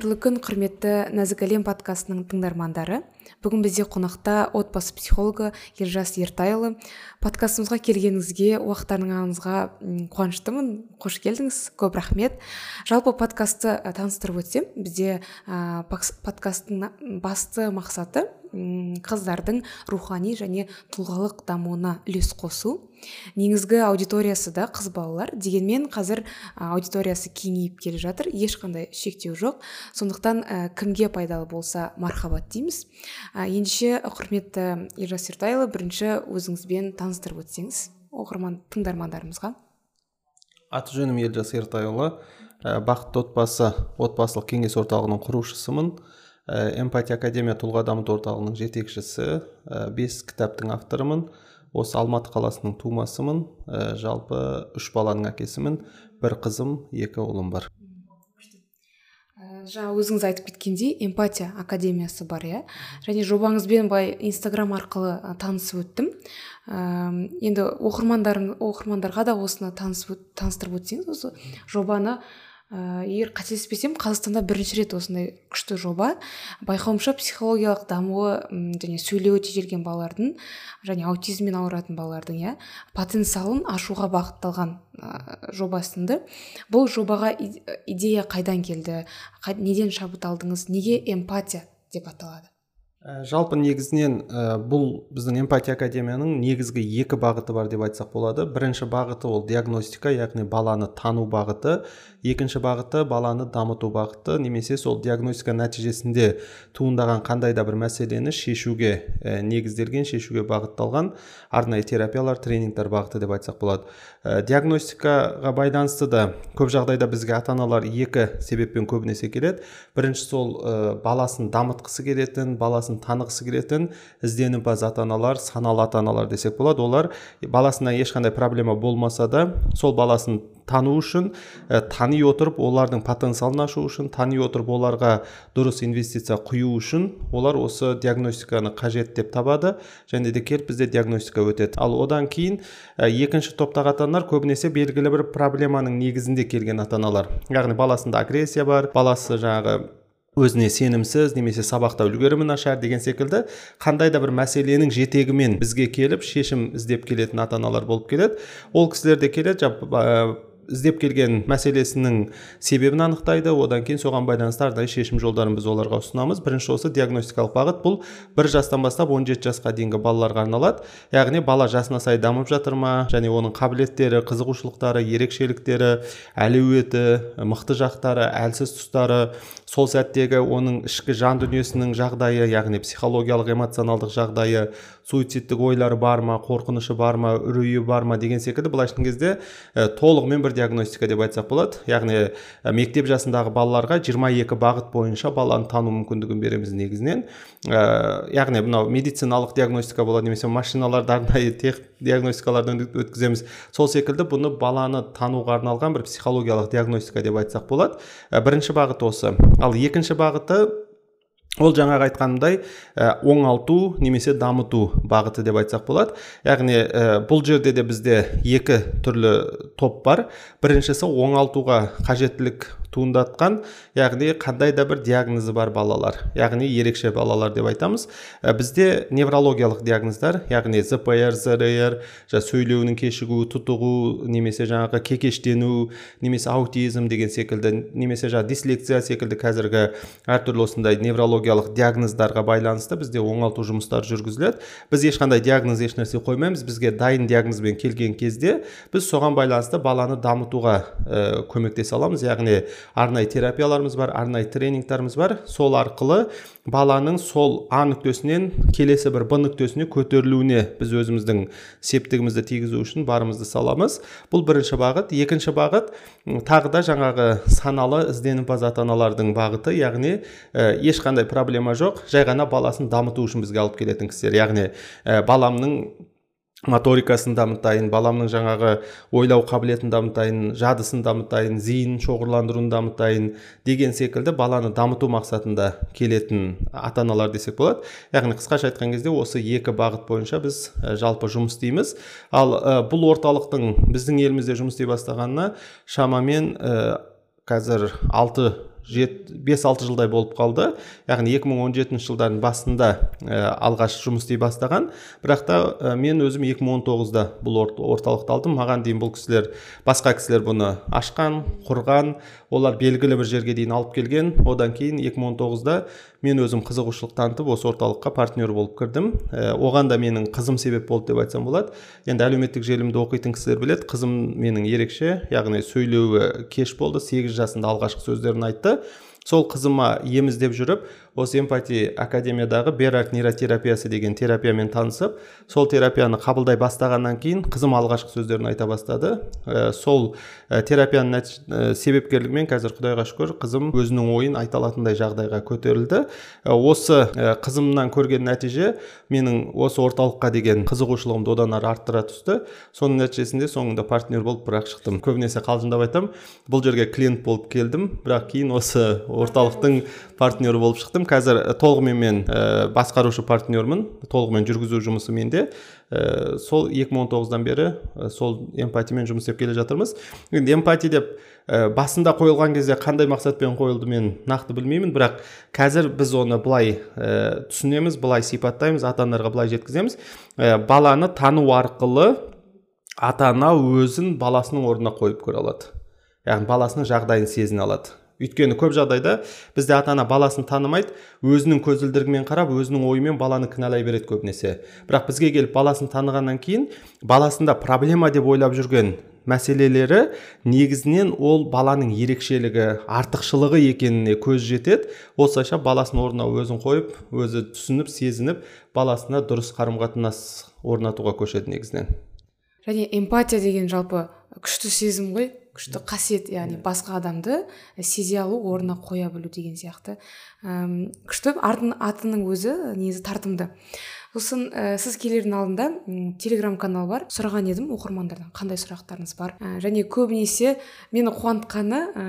қайырлы күн құрметті нәзік әлем подкастының тыңдармандары. Бүгін бізде қонақта отбасы психологы елжас ертайұлы. Подкастымызға келгеніңізге уақыттарыңызға қуаныштымын. Қош келдіңіз. Көп рахмет. Жалпы подкастты таныстырып өтсем бізде ә, подкасттың басты мақсаты қыздардың рухани және тұлғалық дамуына үлес қосу. Негізгі аудиториясы да қыз балалар. Дегенмен қазір аудиториясы кеңейіп келе жатыр. Ешқандай шектеу жоқ. Сондықтан ә, кімге пайдалы болса мархабат дейміз. Ендеше құрметті елжас ертайұлы бірінші өзіңізбен таныстырып өтсеңіз оқырман тыңдармандарымызға. Аты жөнім елжас ертайұлы ә, бақытты отбасы отбасылық кеңес орталығының құрушысымын. Э, эмпатия академия тұлға дамыту орталығының жетекшісі э, бес кітаптың авторымын. Осы алматы қаласының тумасымын. Ә, жалпы үш баланың әкесімін бір қызым екі ұлым бар. Жаңа өзіңіз айтып кеткендей эмпатия академиясы бар иә? Және жобаңызбен былай инстаграм арқылы танысып өттім. Енді оқырмандарың оқырмандарға да осыны таныстырып өтсеңіз осы жобаны ә, егер қателеспесем қазақстанда бірінші рет осындай күшті жоба. Байқауымша психологиялық дамуы және сөйлеуі тежелген балалардың және аутизммен ауыратын балалардың иә потенциалын ашуға бағытталған ә, жоба бұл жобаға идея қайдан келді? Неден шабыт алдыңыз? Неге эмпатия деп аталады? Ә, жалпы негізінен ә, бұл біздің эмпатия академияның негізгі екі бағыты бар деп айтсақ болады. Бірінші бағыты ол диагностика яғни баланы тану бағыты. Екінші бағыты баланы дамыту бағыты немесе сол диагностика нәтижесінде туындаған қандай да бір мәселені шешуге ә, негізделген шешуге бағытталған арнайы терапиялар тренингтер бағыты деп айтсақ болады. Ә, диагностикаға байланысты да көп жағдайда бізге ата аналар екі себеппен көбінесе келеді. Бірінші сол ә, баласын дамытқысы келетін баласын танығысы келетін ізденімпаз ата аналар саналы ата аналар десек болады. Олар баласына ешқандай проблема болмаса да сол баласын тану үшін ә, тани отырып олардың потенциалын ашу үшін тани отырып оларға дұрыс инвестиция құю үшін олар осы диагностиканы қажет деп табады. Және де келіп бізде диагностика өтеді. Ал одан кейін ә, екінші топтағы ата аналар көбінесе белгілі бір проблеманың негізінде келген ата аналар яғни баласында агрессия бар баласы жаңағы өзіне сенімсіз немесе сабақта үлгерімі нашар деген секілді қандай да бір мәселенің жетегімен бізге келіп шешім іздеп келетін ата аналар болып келеді. Ол кісілер де келеді іздеп келген мәселесінің себебін анықтайды. Одан кейін соған байланысты арнайы шешім жолдарын біз оларға ұсынамыз. Бірінші осы диагностикалық бағыт бұл бір жастан бастап 17 жасқа дейінгі балаларға арналады. Яғни бала жасына сай дамып жатыр ма? Және оның қабілеттері қызығушылықтары ерекшеліктері әлеуеті мықты жақтары әлсіз тұстары сол сәттегі оның ішкі жан дүниесінің жағдайы яғни психологиялық эмоционалдық жағдайы суицидтік ойлары бар ма қорқынышы бар ма үрейі бар ма деген секілді былайша айтқан кезде ә, толығымен бір диагностика деп айтсақ болады. Яғни ә, мектеп жасындағы балаларға 22 бағыт бойынша баланы тану мүмкіндігін береміз негізінен. Ә, яғни мынау медициналық диагностика болады немесе машиналарды арнайы диагностикалардан өткіземіз. Сол секілді бұны баланы тануға арналған бір психологиялық диагностика деп айтсақ болады. Бірінші бағыт осы. Ал екінші бағыты ол жаңағы айтқанымдай ә, оңалту немесе дамыту бағыты деп айтсақ болады. Яғни ә, бұл жерде де бізде екі түрлі топ бар. Біріншісі оңалтуға қажеттілік туындатқан яғни қандай да бір диагнозы бар балалар яғни ерекше балалар деп айтамыз. Ә, бізде неврологиялық диагноздар яғни зпр зрр сөйлеуінің кешігуі тұтығу немесе жаңағы кекештену немесе аутизм деген секілді немесе жаңағы дислекция секілді қазіргі әртүрлі осындай неврологиялық диагноздарға байланысты бізде оңалту жұмыстары жүргізіледі. Біз ешқандай диагноз ешнәрсе қоймаймыз. Бізге дайын диагнозбен келген кезде біз соған байланысты баланы дамытуға ә, көмектесе аламыз. Яғни арнайы терапияларымыз бар арнайы тренингтарымыз бар сол арқылы баланың сол а нүктесінен келесі бір б нүктесіне көтерілуіне біз өзіміздің септігімізді тигізу үшін барымызды саламыз бұл бірінші бағыт екінші бағыт тағы да жаңағы саналы ізденімпаз ата аналардың бағыты яғни ә, ешқандай проблема жоқ жай ғана баласын дамыту үшін бізге алып келетін кісілер яғни ә, баламның моторикасын дамытайын баламның жаңағы ойлау қабілетін дамытайын жадысын дамытайын зейінін шоғырландыруын дамытайын деген секілді баланы дамыту мақсатында келетін ата аналар десек болады. Яғни қысқаша айтқан кезде осы екі бағыт бойынша біз жалпы жұмыс істейміз. Ал бұл орталықтың біздің елімізде жұмыс істей бастағанына шамамен қазір алты бес алты жылдай болып қалды. Яғни 2017 жылдардың басында ә, алғаш жұмыс істей бастаған. Бірақ та ә, мен өзім 2019-да бұл орталықты алдым. Маған дейін бұл кісілер басқа кісілер бұны ашқан құрған. Олар белгілі бір жерге дейін алып келген. Одан кейін 2019-да мен өзім қызығушылық танытып осы орталыққа партнер болып кірдім. Ә, оған да менің қызым себеп болды деп айтсам болады. Енді әлеуметтік желімді оқитын кісілер біледі қызым менің ерекше яғни сөйлеуі кеш болды сегіз жасында алғашқы сөздерін айтты. Сол қызыма ем іздеп жүріп осы эмпати академиядағы берард нейротерапиясы деген терапиямен танысып сол терапияны қабылдай бастағаннан кейін қызым алғашқы сөздерін айта бастады. Ә, сол ә, терапияның ә, себепкерлігімен қазір құдайға шүкір қызым өзінің ойын айта алатындай жағдайға көтерілді. Осы қызымнан көрген нәтиже менің осы орталыққа деген қызығушылығымды одан ары арттыра түсті. Соның нәтижесінде соңында партнер болып бірақ шықтым. Көбінесе қалжыңдап айтамын бұл жерге клиент болып келдім бірақ кейін осы орталықтың партнері болып шықтым. Қазір э, толығымен мен ә, басқарушы партнермін. Толығымен жүргізу жұмысы менде. Ә, сол 2019-дан бері ә, сол эмпатиямен жұмыс істеп келе жатырмыз. Енді эмпати деп ә, басында қойылған кезде қандай мақсатпен қойылды мен нақты білмеймін. Бірақ қазір біз оны былай ә, түсінеміз былай сипаттаймыз ата аналарға былай жеткіземіз. Ә, баланы тану арқылы ата ана өзін баласының орнына қойып көре алады. Яғни баласының жағдайын сезіне алады. Өйткені көп жағдайда бізде ата ана баласын танымайды өзінің көзілдірігімен қарап өзінің ойымен баланы кінәлай береді көбінесе. Бірақ бізге келіп баласын танығаннан кейін баласында проблема деп ойлап жүрген мәселелері негізінен ол баланың ерекшелігі артықшылығы екеніне көз жетеді. Осылайша баласының орнына өзін қойып өзі түсініп сезініп баласына дұрыс қарым қатынас орнатуға көшеді негізінен. Және эмпатия деген жалпы күшті сезім ғой. Күшті қасиет яғни басқа адамды сезе алу орнына қоя білу деген сияқты. Әм, күшті атын атының өзі негізі тартымды. Сосын ә, сіз келердің алдында телеграм канал бар. Сұраған едім оқырмандардан қандай сұрақтарыңыз бар? Ә, және көбінесе мені қуантқаны ә,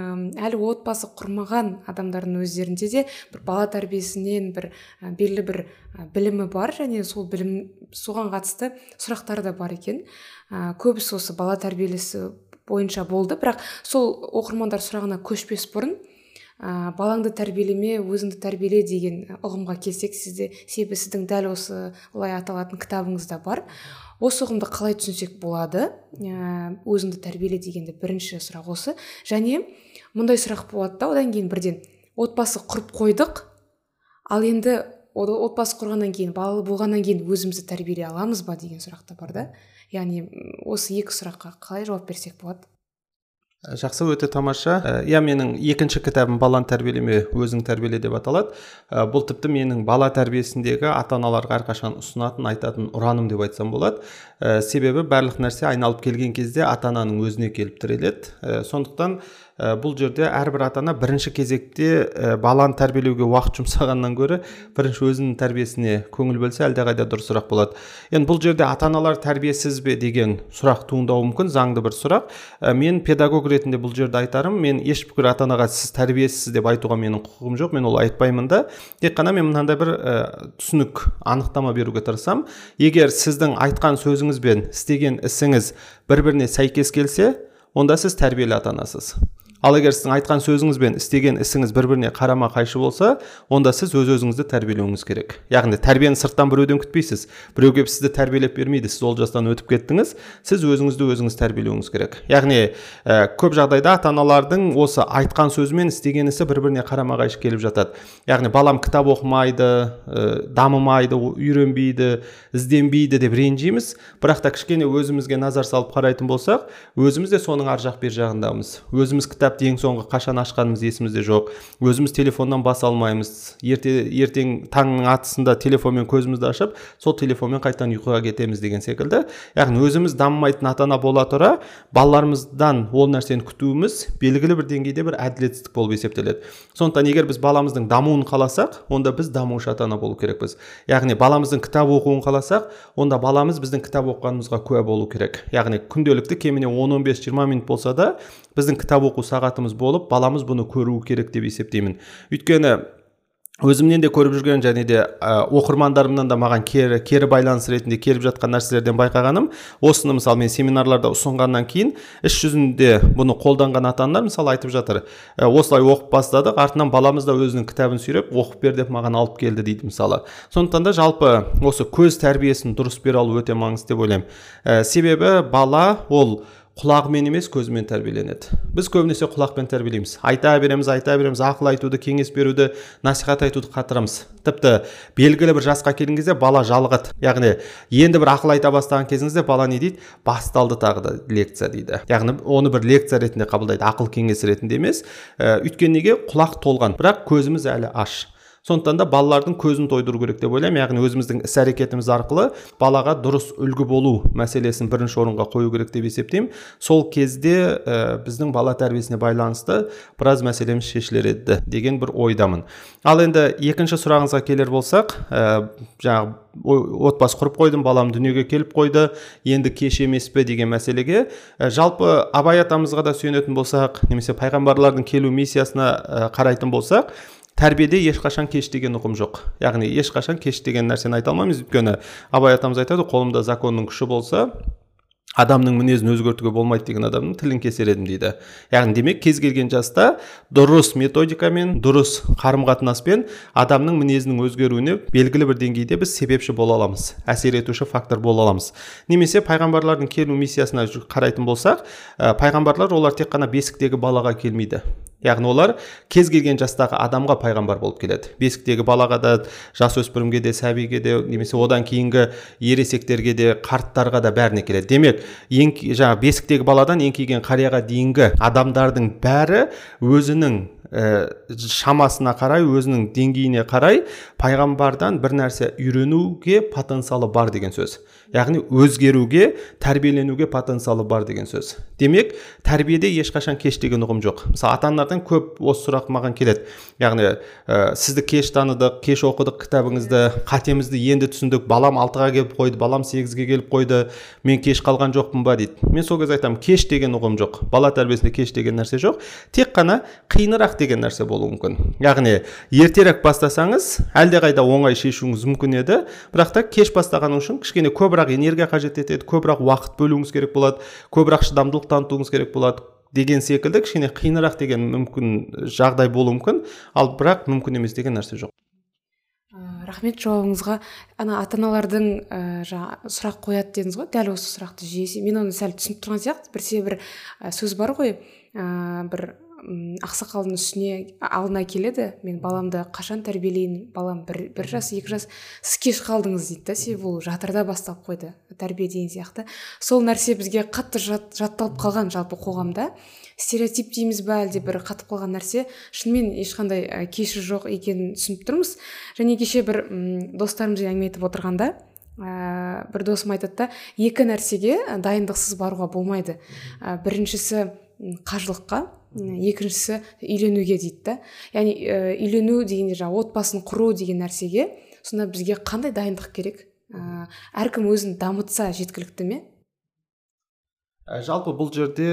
әлі отбасы құрмаған адамдардың өздерінде де бір бала тәрбиесінен бір ә, белгілі бір білімі бар және сол білім соған қатысты сұрақтар да бар екен. Ә, көбісі осы бала тәрбиелесі бойынша болды. Бірақ сол оқырмандар сұрағына көшпес бұрын ә, балаңды тәрбиелеме өзіңді тәрбиеле деген ұғымға келсек сізде себебі сіздің дәл осы олай аталатын кітабыңызда бар. Осы ұғымды қалай түсінсек болады? Ә, өзіңді тәрбиеле дегенде бірінші сұрақ осы. Және мындай сұрақ болады да одан кейін бірден отбасы құрып қойдық. Ал енді отбасы құрғаннан кейін балалы болғаннан кейін өзімізді тәрбиелей аламыз ба деген сұрақ та бар да. Яғни осы екі сұраққа қалай жауап берсек болады? Ә, жақсы өте тамаша. Ә, иә менің екінші кітабым баланы тәрбиелеме өзің тәрбиеле деп аталады. Ә, бұл тіпті менің бала тәрбиесіндегі ата аналарға әрқашан ұсынатын айтатын ұраным деп айтсам болады. Себебі барлық нәрсе айналып келген кезде ата ананың өзіне келіп тіреледі. Ә, сондықтан ә, бұл жерде әрбір ата ана бірінші кезекте ә, баланы тәрбиелеуге уақыт жұмсағаннан гөрі бірінші өзінің тәрбиесіне көңіл бөлсе әлдеқайда дұрысырақ болады. Енді бұл жерде ата аналар тәрбиесіз бе деген сұрақ туындауы мүмкін заңды бір сұрақ. Ә, мен педагог ретінде бұл жерде айтарым мен ешбір ата анаға сіз тәрбиесіз деп айтуға менің құқығым жоқ мен олай айтпаймын да. Тек қана мен мынандай бір ә, түсінік анықтама беруге тырысамын егер сіздің айтқан сөзіңіз бен істеген ісіңіз бір біріне сәйкес келсе онда сіз тәрбиелі ата анасыз ал егер сіздің айтқан сөзіңіз бен істеген ісіңіз бір біріне қарама қайшы болса онда сіз өз өзіңізді тәрбиелеуіңіз керек. Яғни тәрбиені сырттан біреуден күтпейсіз. Біреу келіп сізді тәрбиелеп бермейді сіз ол жастан өтіп кеттіңіз. Сіз өзіңізді өзіңіз тәрбиелеуіңіз керек. Яғни ә, көп жағдайда ата аналардың осы айтқан сөзі мен істеген ісі бір біріне қарама қайшы келіп жатады. Яғни балам кітап оқымайды ә, дамымайды үйренбейді ізденбейді деп ренжиміз. Бірақ та кішкене өзімізге назар салып қарайтын болсақ өзіміз де соның ар жақ бер жағындамыз. Өзіміз кітап кітапты ең соңғы қашан ашқанымыз есімізде жоқ. Өзіміз телефоннан баса алмаймыз. Ерте ертең таңның атысында телефонмен көзімізді ашып сол телефонмен қайтадан ұйқыға кетеміз деген секілді. Яғни өзіміз дамымайтын ата ана бола тұра балаларымыздан ол нәрсені күтуіміз белгілі бір деңгейде бір әділетсіздік болып есептеледі. Сондықтан егер біз баламыздың дамуын қаласақ онда біз дамушы ата ана болу керекпіз. Яғни баламыздың кітап оқуын қаласақ онда баламыз біздің кітап оқығанымызға куә болу керек. Яғни күнделікті кемінде он он бес жиырма минут болса да біздің кітап оқу сағатымыз болып баламыз бұны көруі керек деп есептеймін. Өйткені өзімнен де көріп жүрген және де ә, оқырмандарымнан да маған кері, кері байланыс ретінде келіп жатқан нәрселерден байқағаным осыны мысалы мен семинарларда ұсынғаннан кейін іс жүзінде бұны қолданған ата аналар мысалы айтып жатыр ә, осылай оқып бастадық артынан баламыз да өзінің кітабын сүйреп оқып бер деп маған алып келді дейді мысалы. Сондықтан да жалпы осы көз тәрбиесін дұрыс бере алу өте маңызды деп ойлаймын. Ә, себебі бала ол құлағымен емес көзімен тәрбиеленеді. Біз көбінесе құлақпен тәрбиелейміз. Айта береміз айта береміз ақыл айтуды кеңес беруді насихат айтуды қатырамыз. Тіпті белгілі бір жасқа келген кезде бала жалығады яғни енді бір ақыл айта бастаған кезіңізде бала не дейді? Басталды тағы да лекция дейді. Яғни оны бір лекция ретінде қабылдайды ақыл кеңес ретінде емес. Ә, өйткені неге? Құлақ толған. Бірақ көзіміз әлі аш. Сондықтан да балалардың көзін тойдыру керек деп ойлаймын. Яғни өзіміздің іс әрекетіміз арқылы балаға дұрыс үлгі болу мәселесін бірінші орынға қою керек деп есептеймін. Сол кезде ә, біздің бала тәрбиесіне байланысты біраз мәселеміз шешілер еді деген бір ойдамын. Ал енді екінші сұрағыңызға келер болсақ ә, жаңағы отбасы құрып қойдым балам дүниеге келіп қойды енді кеш емес пе деген мәселеге. Ә, жалпы абай атамызға да сүйенетін болсақ немесе пайғамбарлардың келу миссиясына қарайтын болсақ тәрбиеде ешқашан кеш деген ұғым жоқ. Яғни ешқашан кеш деген нәрсені айта алмаймыз. Өйткені абай атамыз айтады қолымда законның күші болса адамның мінезін өзгертуге болмайды деген адамның тілін кесер едім дейді. Яғни демек кез келген жаста дұрыс методикамен дұрыс қарым қатынаспен адамның мінезінің өзгеруіне белгілі бір деңгейде біз себепші бола аламыз әсер етуші фактор бола аламыз. Немесе пайғамбарлардың келу миссиясына қарайтын болсақ ә, пайғамбарлар олар тек қана бесіктегі балаға келмейді. Яғни олар кез келген жастағы адамға пайғамбар болып келеді. Бесіктегі балаға да жасөспірімге де сәбиге де немесе одан кейінгі ересектерге де қарттарға да бәріне келеді. Демек ең жаңағы бесіктегі баладан еңкейген қарияға дейінгі адамдардың бәрі өзінің ә, шамасына қарай өзінің деңгейіне қарай пайғамбардан бір нәрсе үйренуге потенциалы бар деген сөз. Яғни өзгеруге тәрбиеленуге потенциалы бар деген сөз. Демек тәрбиеде ешқашан кеш деген ұғым жоқ. Мысалы ата аналардан көп осы сұрақ маған келеді. Яғни ә, сізді кеш таныдық кеш оқыдық кітабыңызды қатемізді енді түсіндік. Балам алтыға келіп қойды балам сегізге келіп қойды. Мен кеш қалған жоқпын ба? дейді. Мен сол кезде айтамын кеш деген ұғым жоқ. Бала тәрбиесінде кеш деген нәрсе жоқ. Тек қана қиынырақ деген нәрсе болуы мүмкін яғни ертерек бастасаңыз әлдеқайда оңай шешуіңіз мүмкін еді. Бірақ та кеш бастағаның үшін кішкене көбірек көбірек энергия қажет етеді көбірек уақыт бөлуіңіз керек болады көбірек шыдамдылық танытуыңыз керек болады деген секілді кішкене қиынырақ деген мүмкін жағдай болуы мүмкін. Ал бірақ мүмкін емес деген нәрсе жоқ. Рахмет жауабыңызға. Ана ата аналардың ә, жаңа сұрақ қояды дедіңіз ғой дәл осы сұрақты жиі мен оны сәл түсініп тұрған сияқты бір себебі бір сөз бар ғой. Ә, бір ақсақалдың үстіне алдына келеді. Мен баламды қашан тәрбиелейін? Балам бір, бір жас екі жас. Сіз кеш қалдыңыз дейді да. Себебі ол жатырда басталып қойды. Тәрбие деген сияқты. Сол нәрсе бізге қатты жат, жатталып қалған жалпы қоғамда. Стереотип дейміз ба әлде бір қатып қалған нәрсе? Шынымен ешқандай кеші жоқ екенін түсініп тұрмыз. Және кеше бір достарымызбен әңгіме айтып отырғанда ә, бір досым айтады да екі нәрсеге дайындықсыз баруға болмайды. Ә, біріншісі қажылыққа екіншісі үйленуге дейді да яғни үйлену дегенде жаңағы отбасын құру деген нәрсеге сонда бізге қандай дайындық керек? Ә, әркім өзін дамытса жеткілікті ме? Ә, жалпы бұл жерде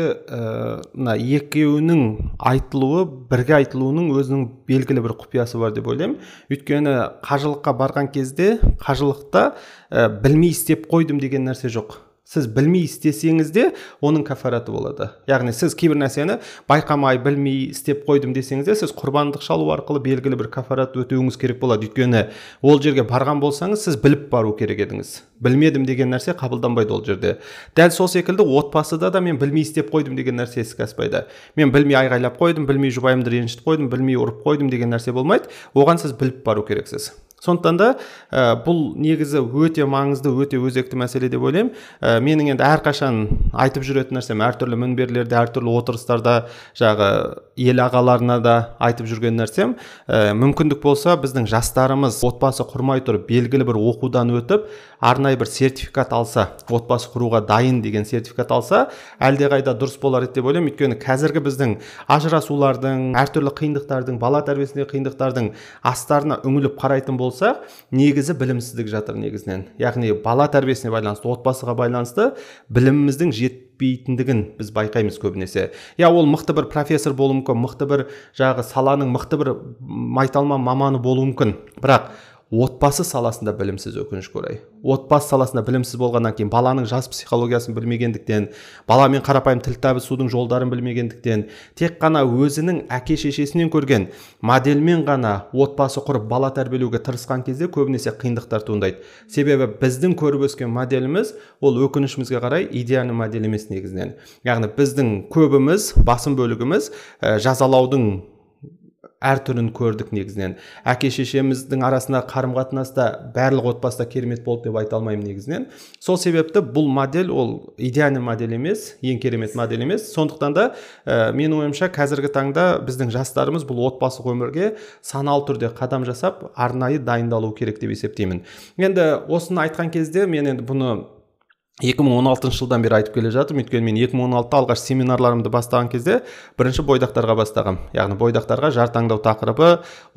мына ә, екеуінің айтылуы бірге айтылуының өзінің белгілі бір құпиясы бар деп ойлаймын. Өйткені қажылыққа барған кезде қажылықта ә, білмей істеп қойдым деген нәрсе жоқ. Сіз білмей істесеңіз де оның кафараты болады. Яғни сіз кейбір нәрсені байқамай білмей істеп қойдым десеңіз де сіз құрбандық шалу арқылы белгілі бір кафарат өтеуіңіз керек болады. Өйткені ол жерге барған болсаңыз сіз біліп бару керек едіңіз. Білмедім деген нәрсе қабылданбайды ол жерде. Дәл сол секілді отбасыда да мен білмей істеп қойдым деген нәрсе іске аспайды. Мен білмей айғайлап қойдым білмей жұбайымды ренжітіп қойдым білмей ұрып қойдым деген нәрсе болмайды. Оған сіз біліп бару керексіз. Сондықтан да ә, бұл негізі өте маңызды өте өзекті мәселе деп ойлаймын. Ә, менің енді әрқашан айтып жүретін нәрсем әртүрлі мінберлерде әртүрлі отырыстарда жағы ел ағаларына да айтып жүрген нәрсем ә, мүмкіндік болса біздің жастарымыз отбасы құрмай тұрып белгілі бір оқудан өтіп арнайы бір сертификат алса отбасы құруға дайын деген сертификат алса әлдеқайда дұрыс болар еді деп ойлаймын. Өйткені қазіргі біздің ажырасулардың әртүрлі қиындықтардың бала тәрбиесіндегі қиындықтардың астарына үңіліп қарайтын болсақ негізі білімсіздік жатыр негізінен. Яғни бала тәрбиесіне байланысты отбасыға байланысты біліміміздің жет жетпейтіндігін біз байқаймыз көбінесе. Иә ол мықты бір профессор болуы мүмкін мықты бір жаңағы саланың мықты бір майталман маманы болуы мүмкін. Бірақ отбасы саласында білімсіз өкінішке орай отбасы саласында білімсіз болғаннан кейін баланың жас психологиясын білмегендіктен баламен қарапайым тіл табысудың жолдарын білмегендіктен тек қана өзінің әке шешесінен көрген модельмен ғана отбасы құрып бала тәрбиелеуге тырысқан кезде көбінесе қиындықтар туындайды. Себебі біздің көріп өскен моделіміз ол өкінішімізге қарай идеальный модель емес негізінен. Яғни біздің көбіміз басым бөлігіміз ә, жазалаудың әр түрін көрдік негізінен. Әке шешеміздің арасындағы қарым қатынаста барлық отбасыда керемет болды деп айта алмаймын негізінен. Сол себепті бұл модель ол идеальный модель емес ең керемет модель емес. Сондықтан да ә, менің ойымша қазіргі таңда біздің жастарымыз бұл отбасылық өмірге саналы түрде қадам жасап арнайы дайындалу керек деп есептеймін. Енді осыны айтқан кезде мен енді бұны 2016 жылдан бері айтып келе жатырмын. Өйткені мен 2016-та алғаш семинарларымды бастаған кезде бірінші бойдақтарға бастағам. Яғни бойдақтарға жар таңдау тақырыбы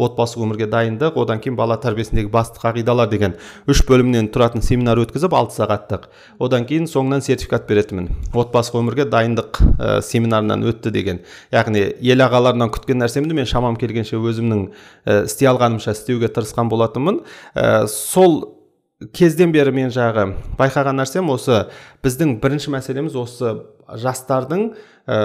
отбасы өмірге дайындық одан кейін бала тәрбиесіндегі басты қағидалар деген үш бөлімнен тұратын семинар өткізіп алты сағаттық. Одан кейін соңынан сертификат беретінмін. Отбасы өмірге дайындық ә, семинарынан өтті деген. Яғни ел ағаларынан күткен нәрсемді мен шамам келгенше өзімнің ә, істей алғанымша істеуге тырысқан болатынмын. Ә, сол кезден бері мен жағы байқаған нәрсем осы біздің бірінші мәселеміз осы жастардың ә,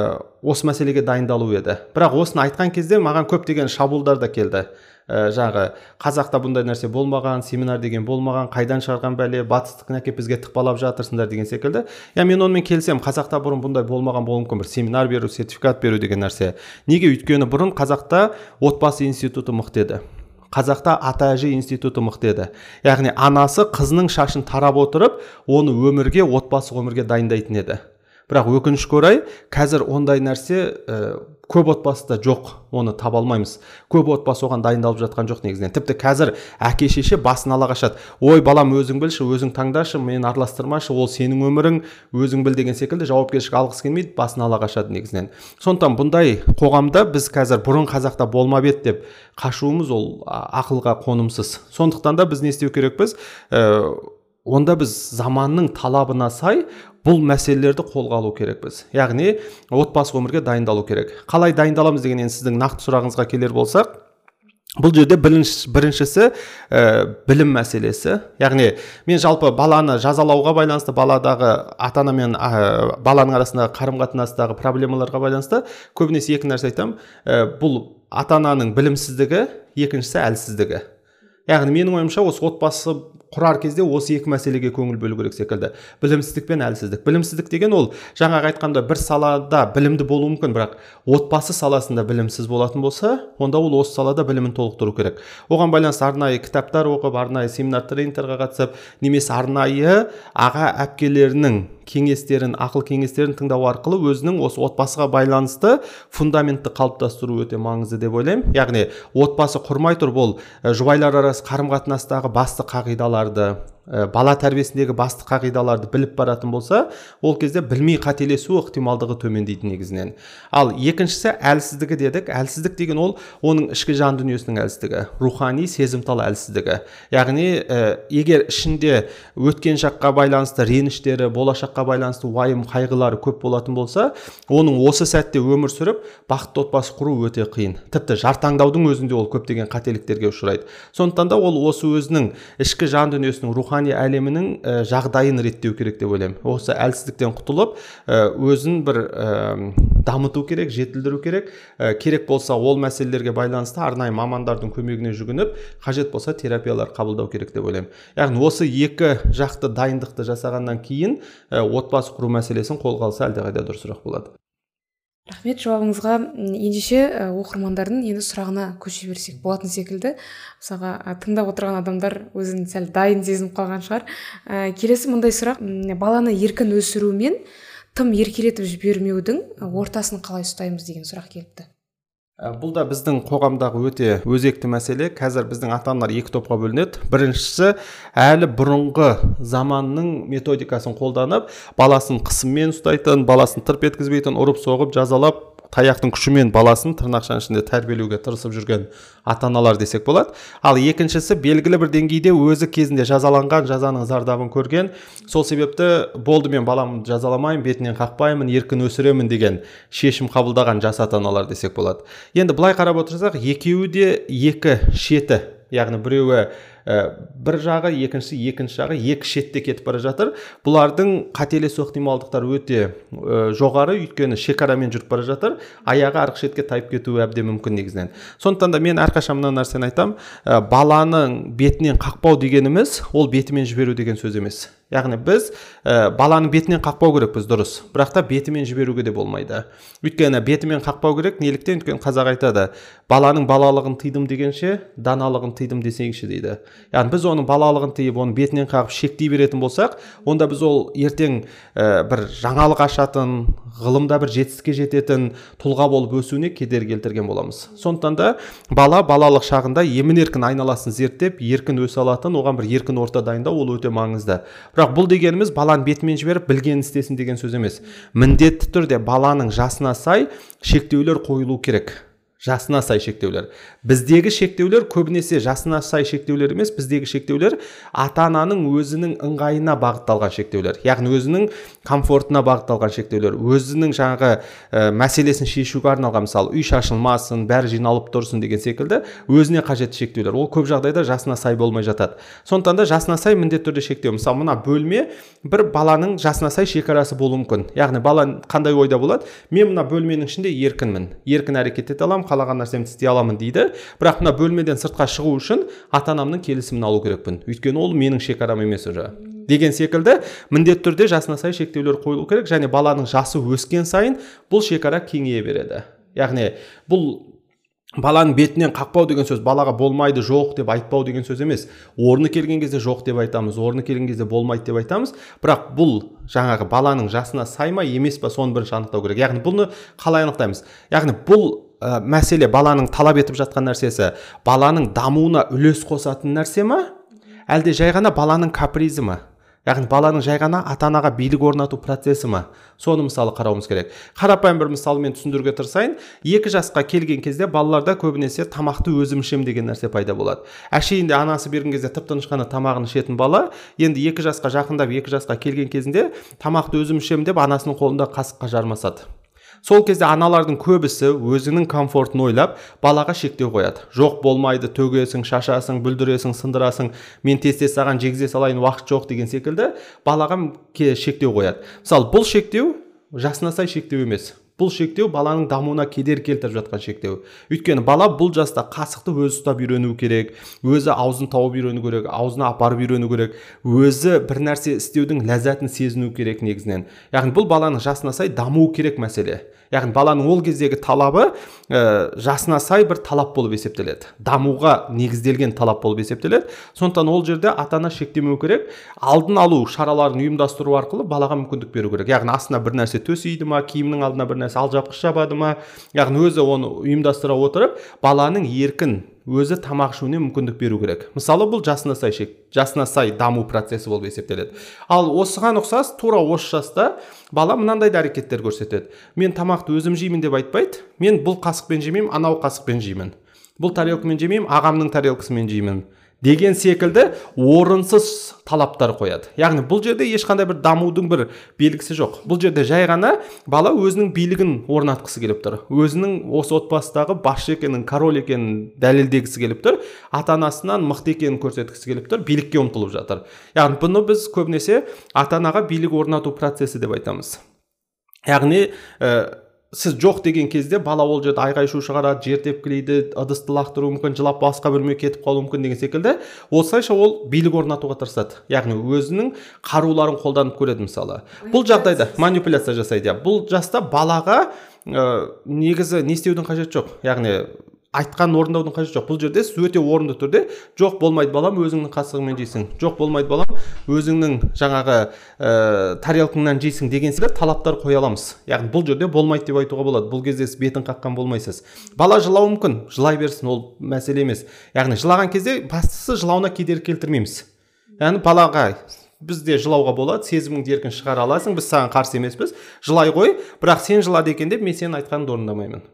осы мәселеге дайындалу еді. Бірақ осыны айтқан кезде маған көптеген шабуылдар да келді. Ә, жағы қазақта бұндай нәрсе болмаған семинар деген болмаған қайдан шығарған бәле батыстікін әкеліп бізге тықпалап жатырсыңдар деген секілді. Иә мен онымен келісемін қазақта бұрын бұндай болмаған болуы мүмкін бір семинар беру сертификат беру деген нәрсе. Неге? Өйткені бұрын қазақта отбасы институты мықты еді қазақта ата әже институты мықты еді. Яғни анасы қызының шашын тарап отырып оны өмірге отбасы өмірге дайындайтын еді. Бірақ өкінішке орай қазір ондай нәрсе көп отбасыда жоқ оны таба алмаймыз. Көп отбасы оған дайындалып жатқан жоқ негізінен. Тіпті қазір әке шеше басын ала қашады. Ой балам өзің білші өзің таңдашы мені араластырмашы ол сенің өмірің өзің біл деген секілді жауапкершілік алғысы келмейді басын ала қашады негізінен. Сондықтан бұндай қоғамда біз қазір бұрын қазақта болмап еді деп қашуымыз ол ақылға қонымсыз. Сондықтан да біз не істеу керекпіз? Ә, онда біз заманның талабына сай бұл мәселелерді қолға алу керекпіз. Яғни отбасы өмірге дайындалу керек. Қалай дайындаламыз деген енді сіздің нақты сұрағыңызға келер болсақ бұл жерде бірінші, біріншісі ә, білім мәселесі. Яғни мен жалпы баланы жазалауға байланысты баладағы ата ана мен ә, баланың арасындағы қарым қатынастағы проблемаларға байланысты көбінесе екі нәрсе айтамын ә, бұл ата ананың білімсіздігі екіншісі әлсіздігі. Яғни менің ойымша осы отбасы құрар кезде осы екі мәселеге көңіл бөлу керек секілді. Білімсіздік пен әлсіздік. Білімсіздік деген ол жаңағы айтқанда бір салада білімді болуы мүмкін бірақ отбасы саласында білімсіз болатын болса онда ол осы салада білімін толықтыру керек. Оған байланысты арнайы кітаптар оқып арнайы семинар тренингтерге қатысып немесе арнайы аға әпкелерінің кеңестерін ақыл кеңестерін тыңдау арқылы өзінің осы отбасыға байланысты фундаментті қалыптастыру өте маңызды деп ойлаймын. Яғни отбасы құрмай тұрып ол жұбайлар арасы қарым қатынастағы басты қағидаларды ә, бала тәрбиесіндегі басты қағидаларды біліп баратын болса ол кезде білмей қателесу ықтималдығы төмендейді негізінен. Ал екіншісі әлсіздігі дедік. Әлсіздік деген ол оның ішкі жан дүниесінің әлсіздігі рухани сезімтал әлсіздігі. Яғни ә, егер ішінде өткен шаққа байланысты реніштері болашаққа байланысты уайым қайғылары көп болатын болса оның осы сәтте өмір сүріп бақытты отбасы құру өте қиын. Тіпті жар таңдаудың өзінде ол көптеген қателіктерге ұшырайды. Сондықтан да ол осы өзінің ішкі жан дүниесінің рухани рухани әлемінің ә, жағдайын реттеу керек деп ойлаймын. Осы әлсіздіктен құтылып ә, өзін бір ә, дамыту керек жетілдіру керек. Ә, керек болса ол мәселелерге байланысты арнайы мамандардың көмегіне жүгініп қажет болса терапиялар қабылдау керек деп ойлаймын. Яғни осы екі жақты дайындықты жасағаннан кейін ә, отбасы құру мәселесін қолға алса әлдеқайда дұрысырақ болады. Рахмет жауабыңызға. Ендеше оқырмандардың енді сұрағына көше берсек болатын секілді. Мысалға тыңдап отырған адамдар өзін сәл дайын сезініп қалған шығар. Ә, келесі мындай сұрақ. Баланы еркін өсіру мен тым еркелетіп жібермеудің ортасын қалай ұстаймыз деген сұрақ келіпті. Бұл да біздің қоғамдағы өте өзекті мәселе. Қазір біздің ата аналар екі топқа бөлінеді. Біріншісі әлі бұрынғы заманның методикасын қолданып баласын қысыммен ұстайтын баласын тырп еткізбейтін ұрып соғып жазалап таяқтың күшімен баласын тырнақшаның ішінде тәрбиелеуге тырысып жүрген ата аналар десек болады. Ал екіншісі белгілі бір деңгейде өзі кезінде жазаланған жазаның зардабын көрген. Сол себепті болды мен баламды жазаламаймын бетінен қақпаймын еркін өсіремін деген шешім қабылдаған жас ата аналар десек болады. Енді былай қарап отырсақ екеуі де екі шеті яғни біреуі бір жағы екіншісі екінші жағы екі шетте кетіп бара жатыр. Бұлардың қателесу ықтималдықтары өте ә, жоғары. Өйткені шекарамен жүріп бара жатыр. Аяғы арғы шетке тайып кетуі әбден мүмкін негізінен. Сондықтан да мен әрқашан мына нәрсені айтамын ә, баланың бетінен қақпау дегеніміз ол бетімен жіберу деген сөз емес. Яғни біз ә, баланың бетінен қақпау керекпіз дұрыс. Бірақ та бетімен жіберуге де болмайды. Өйткені бетімен қақпау керек неліктен? Өйткені қазақ айтады баланың балалығын тыйдым дегенше даналығын тыйдым десеңші дейді. Яғни біз оның балалығын тыйып оны бетінен қағып шектей беретін болсақ онда біз ол ертең ә, бір жаңалық ашатын ғылымда бір жетістікке жететін тұлға болып өсуіне кедергі келтірген боламыз. Сондықтан да бала балалық шағында емін еркін айналасын зерттеп еркін өсе алатын оған бір еркін орта дайындау ол өте маңызды. Бірақ бұл дегеніміз баланы бетімен жіберіп білгенін істесін деген сөз емес. Міндетті түрде баланың жасына сай шектеулер қойылу керек. Жасына сай шектеулер. Біздегі шектеулер көбінесе жасына сай шектеулер емес біздегі шектеулер ата ананың өзінің ыңғайына бағытталған шектеулер. Яғни өзінің комфортына бағытталған шектеулер. Өзінің жаңағы ә, мәселесін шешуге арналған мысалы үй шашылмасын бәрі жиналып тұрсын деген секілді өзіне қажетті шектеулер. Ол көп жағдайда жасына сай болмай жатады. Сондықтан да жасына сай міндетті түрде шектеу. Мысалы мына бөлме бір баланың жасына сай шекарасы болуы мүмкін. Яғни бала қандай ойда болады? Мен мына бөлменің ішінде еркінмін. Еркін әрекет ете аламын қалаған нәрсемді істей аламын дейді. Бірақ мына бөлмеден сыртқа шығу үшін ата анамның келісімін алу керекпін. Өйткені ол менің шекарам емес уже. Деген секілді міндетті түрде жасына сай шектеулер қойылу керек және баланың жасы өскен сайын бұл шекара кеңейе береді. Яғни бұл баланың бетінен қақпау деген сөз балаға болмайды жоқ деп айтпау деген сөз емес. Орны келген кезде жоқ деп айтамыз орны келген кезде болмайды деп айтамыз. Бірақ бұл жаңағы баланың жасына сай ма емес па соны бірінші анықтау керек. Яғни бұны қалай анықтаймыз? Яғни бұл ә, мәселе баланың талап етіп жатқан нәрсесі баланың дамуына үлес қосатын нәрсе ма? Әлде жай ғана баланың капризі ма? Яғни баланың жай ғана ата анаға билік орнату процесі ма? Соны мысалы қарауымыз керек. Қарапайым бір мысалмен түсіндіруге тырысайын. Екі жасқа келген кезде балаларда көбінесе тамақты өзім ішемін деген нәрсе пайда болады. Әшейінде анасы берген кезде тып тыныш қана тамағын ішетін бала енді екі жасқа жақындап екі жасқа келген кезінде тамақты өзім ішемін деп анасының қолында қасыққа жармасады. Сол кезде аналардың көбісі өзінің комфортын ойлап балаға шектеу қояды. Жоқ болмайды төгесің шашасың бүлдіресің сындырасың мен тез тез саған жегізе салайын уақыт жоқ деген секілді балаға шектеу қояды. Мысалы бұл шектеу жасына сай шектеу емес. Бұл шектеу баланың дамуына кедергі келтіріп жатқан шектеу. Өйткені бала бұл жаста қасықты өзі ұстап үйрену керек өзі аузын тауып үйрену керек аузына апарып үйрену керек өзі бір нәрсе істеудің ләззатын сезіну керек негізінен. Яғни бұл баланың жасына сай дамуы керек мәселе. Яғни баланың ол кездегі талабы ә, жасына сай бір талап болып есептеледі. Дамуға негізделген талап болып есептеледі. Сондықтан ол жерде ата ана шектемеу керек. Алдын алу шараларын ұйымдастыру арқылы балаға мүмкіндік беру керек. Яғни астына бір нәрсе төсейді ма киімнің алдына бір нәрсе алжапқыш жабады ма? Яғни өзі оны ұйымдастыра отырып баланың еркін өзі тамақ ішуіне мүмкіндік беру керек. Мысалы бұл жасына сай шек жасына сай даму процесі болып есептеледі. Ал осыған ұқсас тура осы жаста бала мынандай да әрекеттер көрсетеді. Мен тамақты өзім жеймін деп айтпайды. Мен бұл қасықпен жемеймін анау қасықпен жеймін бұл тарелкамен жемеймін ағамның тарелкасымен жеймін деген секілді орынсыз талаптар қояды. Яғни бұл жерде ешқандай бір дамудың бір белгісі жоқ. Бұл жерде жай ғана бала өзінің билігін орнатқысы келіп тұр. Өзінің осы отбасыдағы басшы екенін король екенін дәлелдегісі келіп тұр. Ата анасынан мықты екенін көрсеткісі келіп тұр. Билікке ұмтылып жатыр. Яғни бұны біз көбінесе ата анаға билік орнату процесі деп айтамыз. Яғни сіз жоқ деген кезде бала ол жерде айғай шу шығарады жер тепкілейді ыдысты лақтыруы мүмкін жылап басқа бөлмеге кетіп қалуы мүмкін деген секілді. Осылайша ол билік орнатуға тырысады. Яғни өзінің қаруларын қолданып көреді мысалы. Бұл жағдайда манипуляция жасайды. Иә бұл жаста балаға ә, негізі не істеудің қажеті жоқ. Яғни айтқанын орындаудың қажеті жоқ. Бұл жерде сіз өте орынды түрде жоқ болмайды балам өзіңнің қасығыңмен жейсің жоқ болмайды балам өзіңнің жаңағы ә, тарелкаңнан жейсің деген секілді талаптар қоя аламыз. Яғни бұл жерде болмайды деп айтуға болады. Бұл кезде сіз бетін қаққан болмайсыз. Бала жылауы мүмкін. Жылай берсін ол мәселе емес. Яғни жылаған кезде бастысы жылауына кедергі келтірмейміз. Яғни балаға бізде жылауға болады сезіміңді еркін шығара аласың біз саған қарсы емеспіз. Жылай ғой бірақ сен жылады екен деп мен сенің айтқаныңды орындамаймын.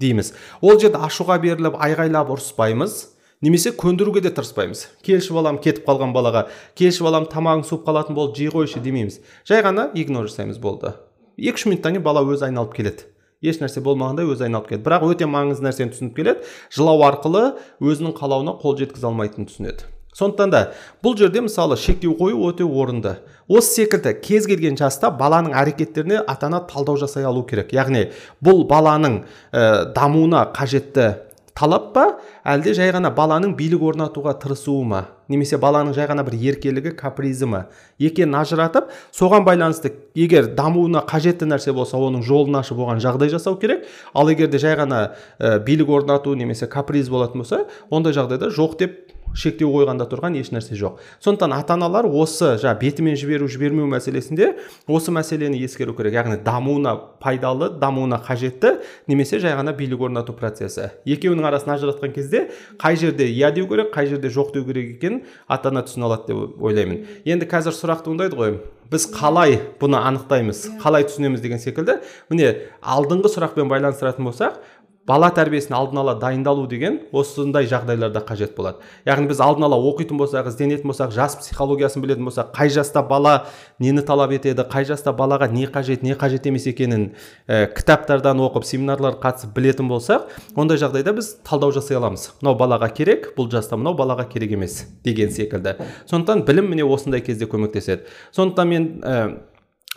Дейміз. Ол жерде ашуға беріліп айғайлап ұрыспаймыз. Немесе көндіруге де тырыспаймыз. Келші балам кетіп қалған балаға келші балам тамағың суып қалатын болды жей қойшы демейміз. Жай ғана игнор жасаймыз болды. Екі үш минуттан кейін бала өзі айналып келеді. Еш нәрсе болмағандай өзі айналып келеді. Бірақ өте маңызды нәрсені түсініп келеді. Жылау арқылы өзінің қалауына қол жеткізе алмайтынын түсінеді. Сондықтан да бұл жерде мысалы шектеу қою өте орынды. Осы секілді кез келген жаста баланың әрекеттеріне ата ана талдау жасай алу керек. Яғни бұл баланың ә, дамуына қажетті талап па әлде жай ғана баланың билік орнатуға тырысуы ма? Немесе баланың жай ғана бір еркелігі капризі ма? Екенін ажыратып соған байланысты егер дамуына қажетті нәрсе болса оның жолын ашып оған жағдай жасау керек. Ал егер де жай ғана ә, билік орнату немесе каприз болатын болса ондай жағдайда жоқ деп шектеу қойғанда тұрған еш нәрсе жоқ. Сондықтан ата аналар осы жаңа бетімен жіберу жібермеу мәселесінде осы мәселені ескеру керек. Яғни дамуына пайдалы дамуына қажетті немесе жай ғана билік орнату процесі. Екеуінің арасын ажыратқан кезде қай жерде иә деу керек қай жерде жоқ деу керек екенін ата ана түсіне алады деп ойлаймын. Енді қазір сұрақ туындайды ғой. Біз қалай бұны анықтаймыз қалай түсінеміз деген секілді. Міне алдыңғы сұрақпен байланыстыратын болсақ бала тәрбиесіне алдын ала дайындалу деген осындай жағдайларда қажет болады. Яғни біз алдын ала оқитын болсақ ізденетін болсақ жас психологиясын білетін болсақ қай жаста бала нені талап етеді қай жаста балаға не қажет не қажет емес екенін ә, кітаптардан оқып семинарларға қатысып білетін болсақ ондай жағдайда біз талдау жасай аламыз. Мынау балаға керек бұл жаста мынау балаға керек емес деген секілді. Сондықтан білім міне осындай кезде көмектеседі. Сондықтан мен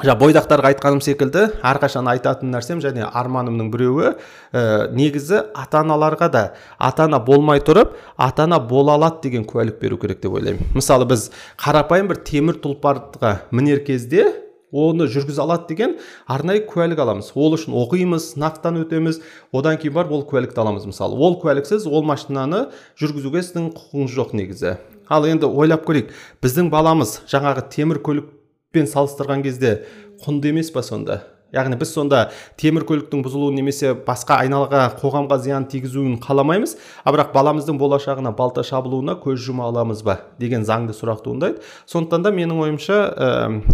жаңа бойдақтарға айтқаным секілді әрқашан айтатын нәрсем және арманымның біреуі ә, негізі ата аналарға да ата ана болмай тұрып ата ана бола алады деген куәлік беру керек деп ойлаймын. Мысалы біз қарапайым бір темір тұлпарға мінер кезде оны жүргізе алады деген арнайы куәлік аламыз. Ол үшін оқимыз сынақтан өтеміз одан кейін барып ол куәлікті аламыз мысалы. Ол куәліксіз ол машинаны жүргізуге сіздің құқығыңыз жоқ негізі. Ал енді ойлап көрейік біздің баламыз жаңағы темір көлік пен салыстырған кезде құнды емес па сонда? Яғни біз сонда темір көліктің бұзылуын немесе басқа айналаға қоғамға зиян тигізуін қаламаймыз а бірақ баламыздың болашағына балта шабылуына көз жұма аламыз ба деген заңды сұрақ туындайды сондықтан да менің ойымша ә,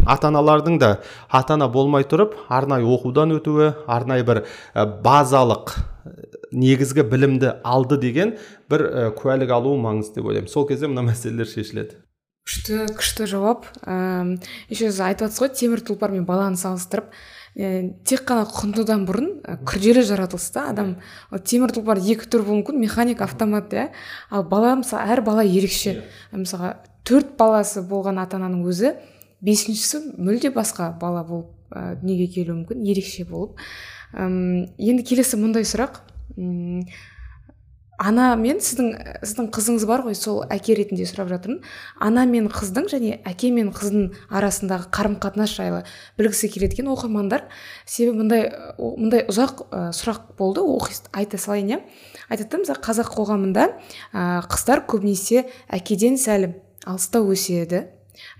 ата аналардың да ата ана болмай тұрып арнайы оқудан өтуі арнайы бір ә, базалық негізгі білімді алды деген бір ә, куәлік алуы маңызды деп ойлаймын. Сол кезде мына мәселелер шешіледі. Күшті күшті жауап. Ыыы еще сіз айтып жатсыз ғой темір тұлпар мен баланы салыстырып. Ә, тек қана құндыдан бұрын ә, күрделі жаратылыс та. Адам темір тұлпар екі түр болуы мүмкін механик автомат иә. Ал бала мысалы әр бала ерекше. Мысалға төрт баласы болған ата ананың өзі бесіншісі мүлде басқа бала болып ә, дүниеге келуі мүмкін ерекше болып. Енді келесі мұндай сұрақ. Ана мен сіздің сіздің қызыңыз бар ғой сол әке ретінде сұрап жатырмын. Ана мен қыздың және әке мен қыздың арасындағы қарым қатынас жайлы білгісі келеді екен оқырмандар. Себебі мындай мындай ұзақ ә, сұрақ болды оқи айта салайын иә. Айтады да қазақ қоғамында ә, қыздар көбінесе әкеден сәл алыстау өседі.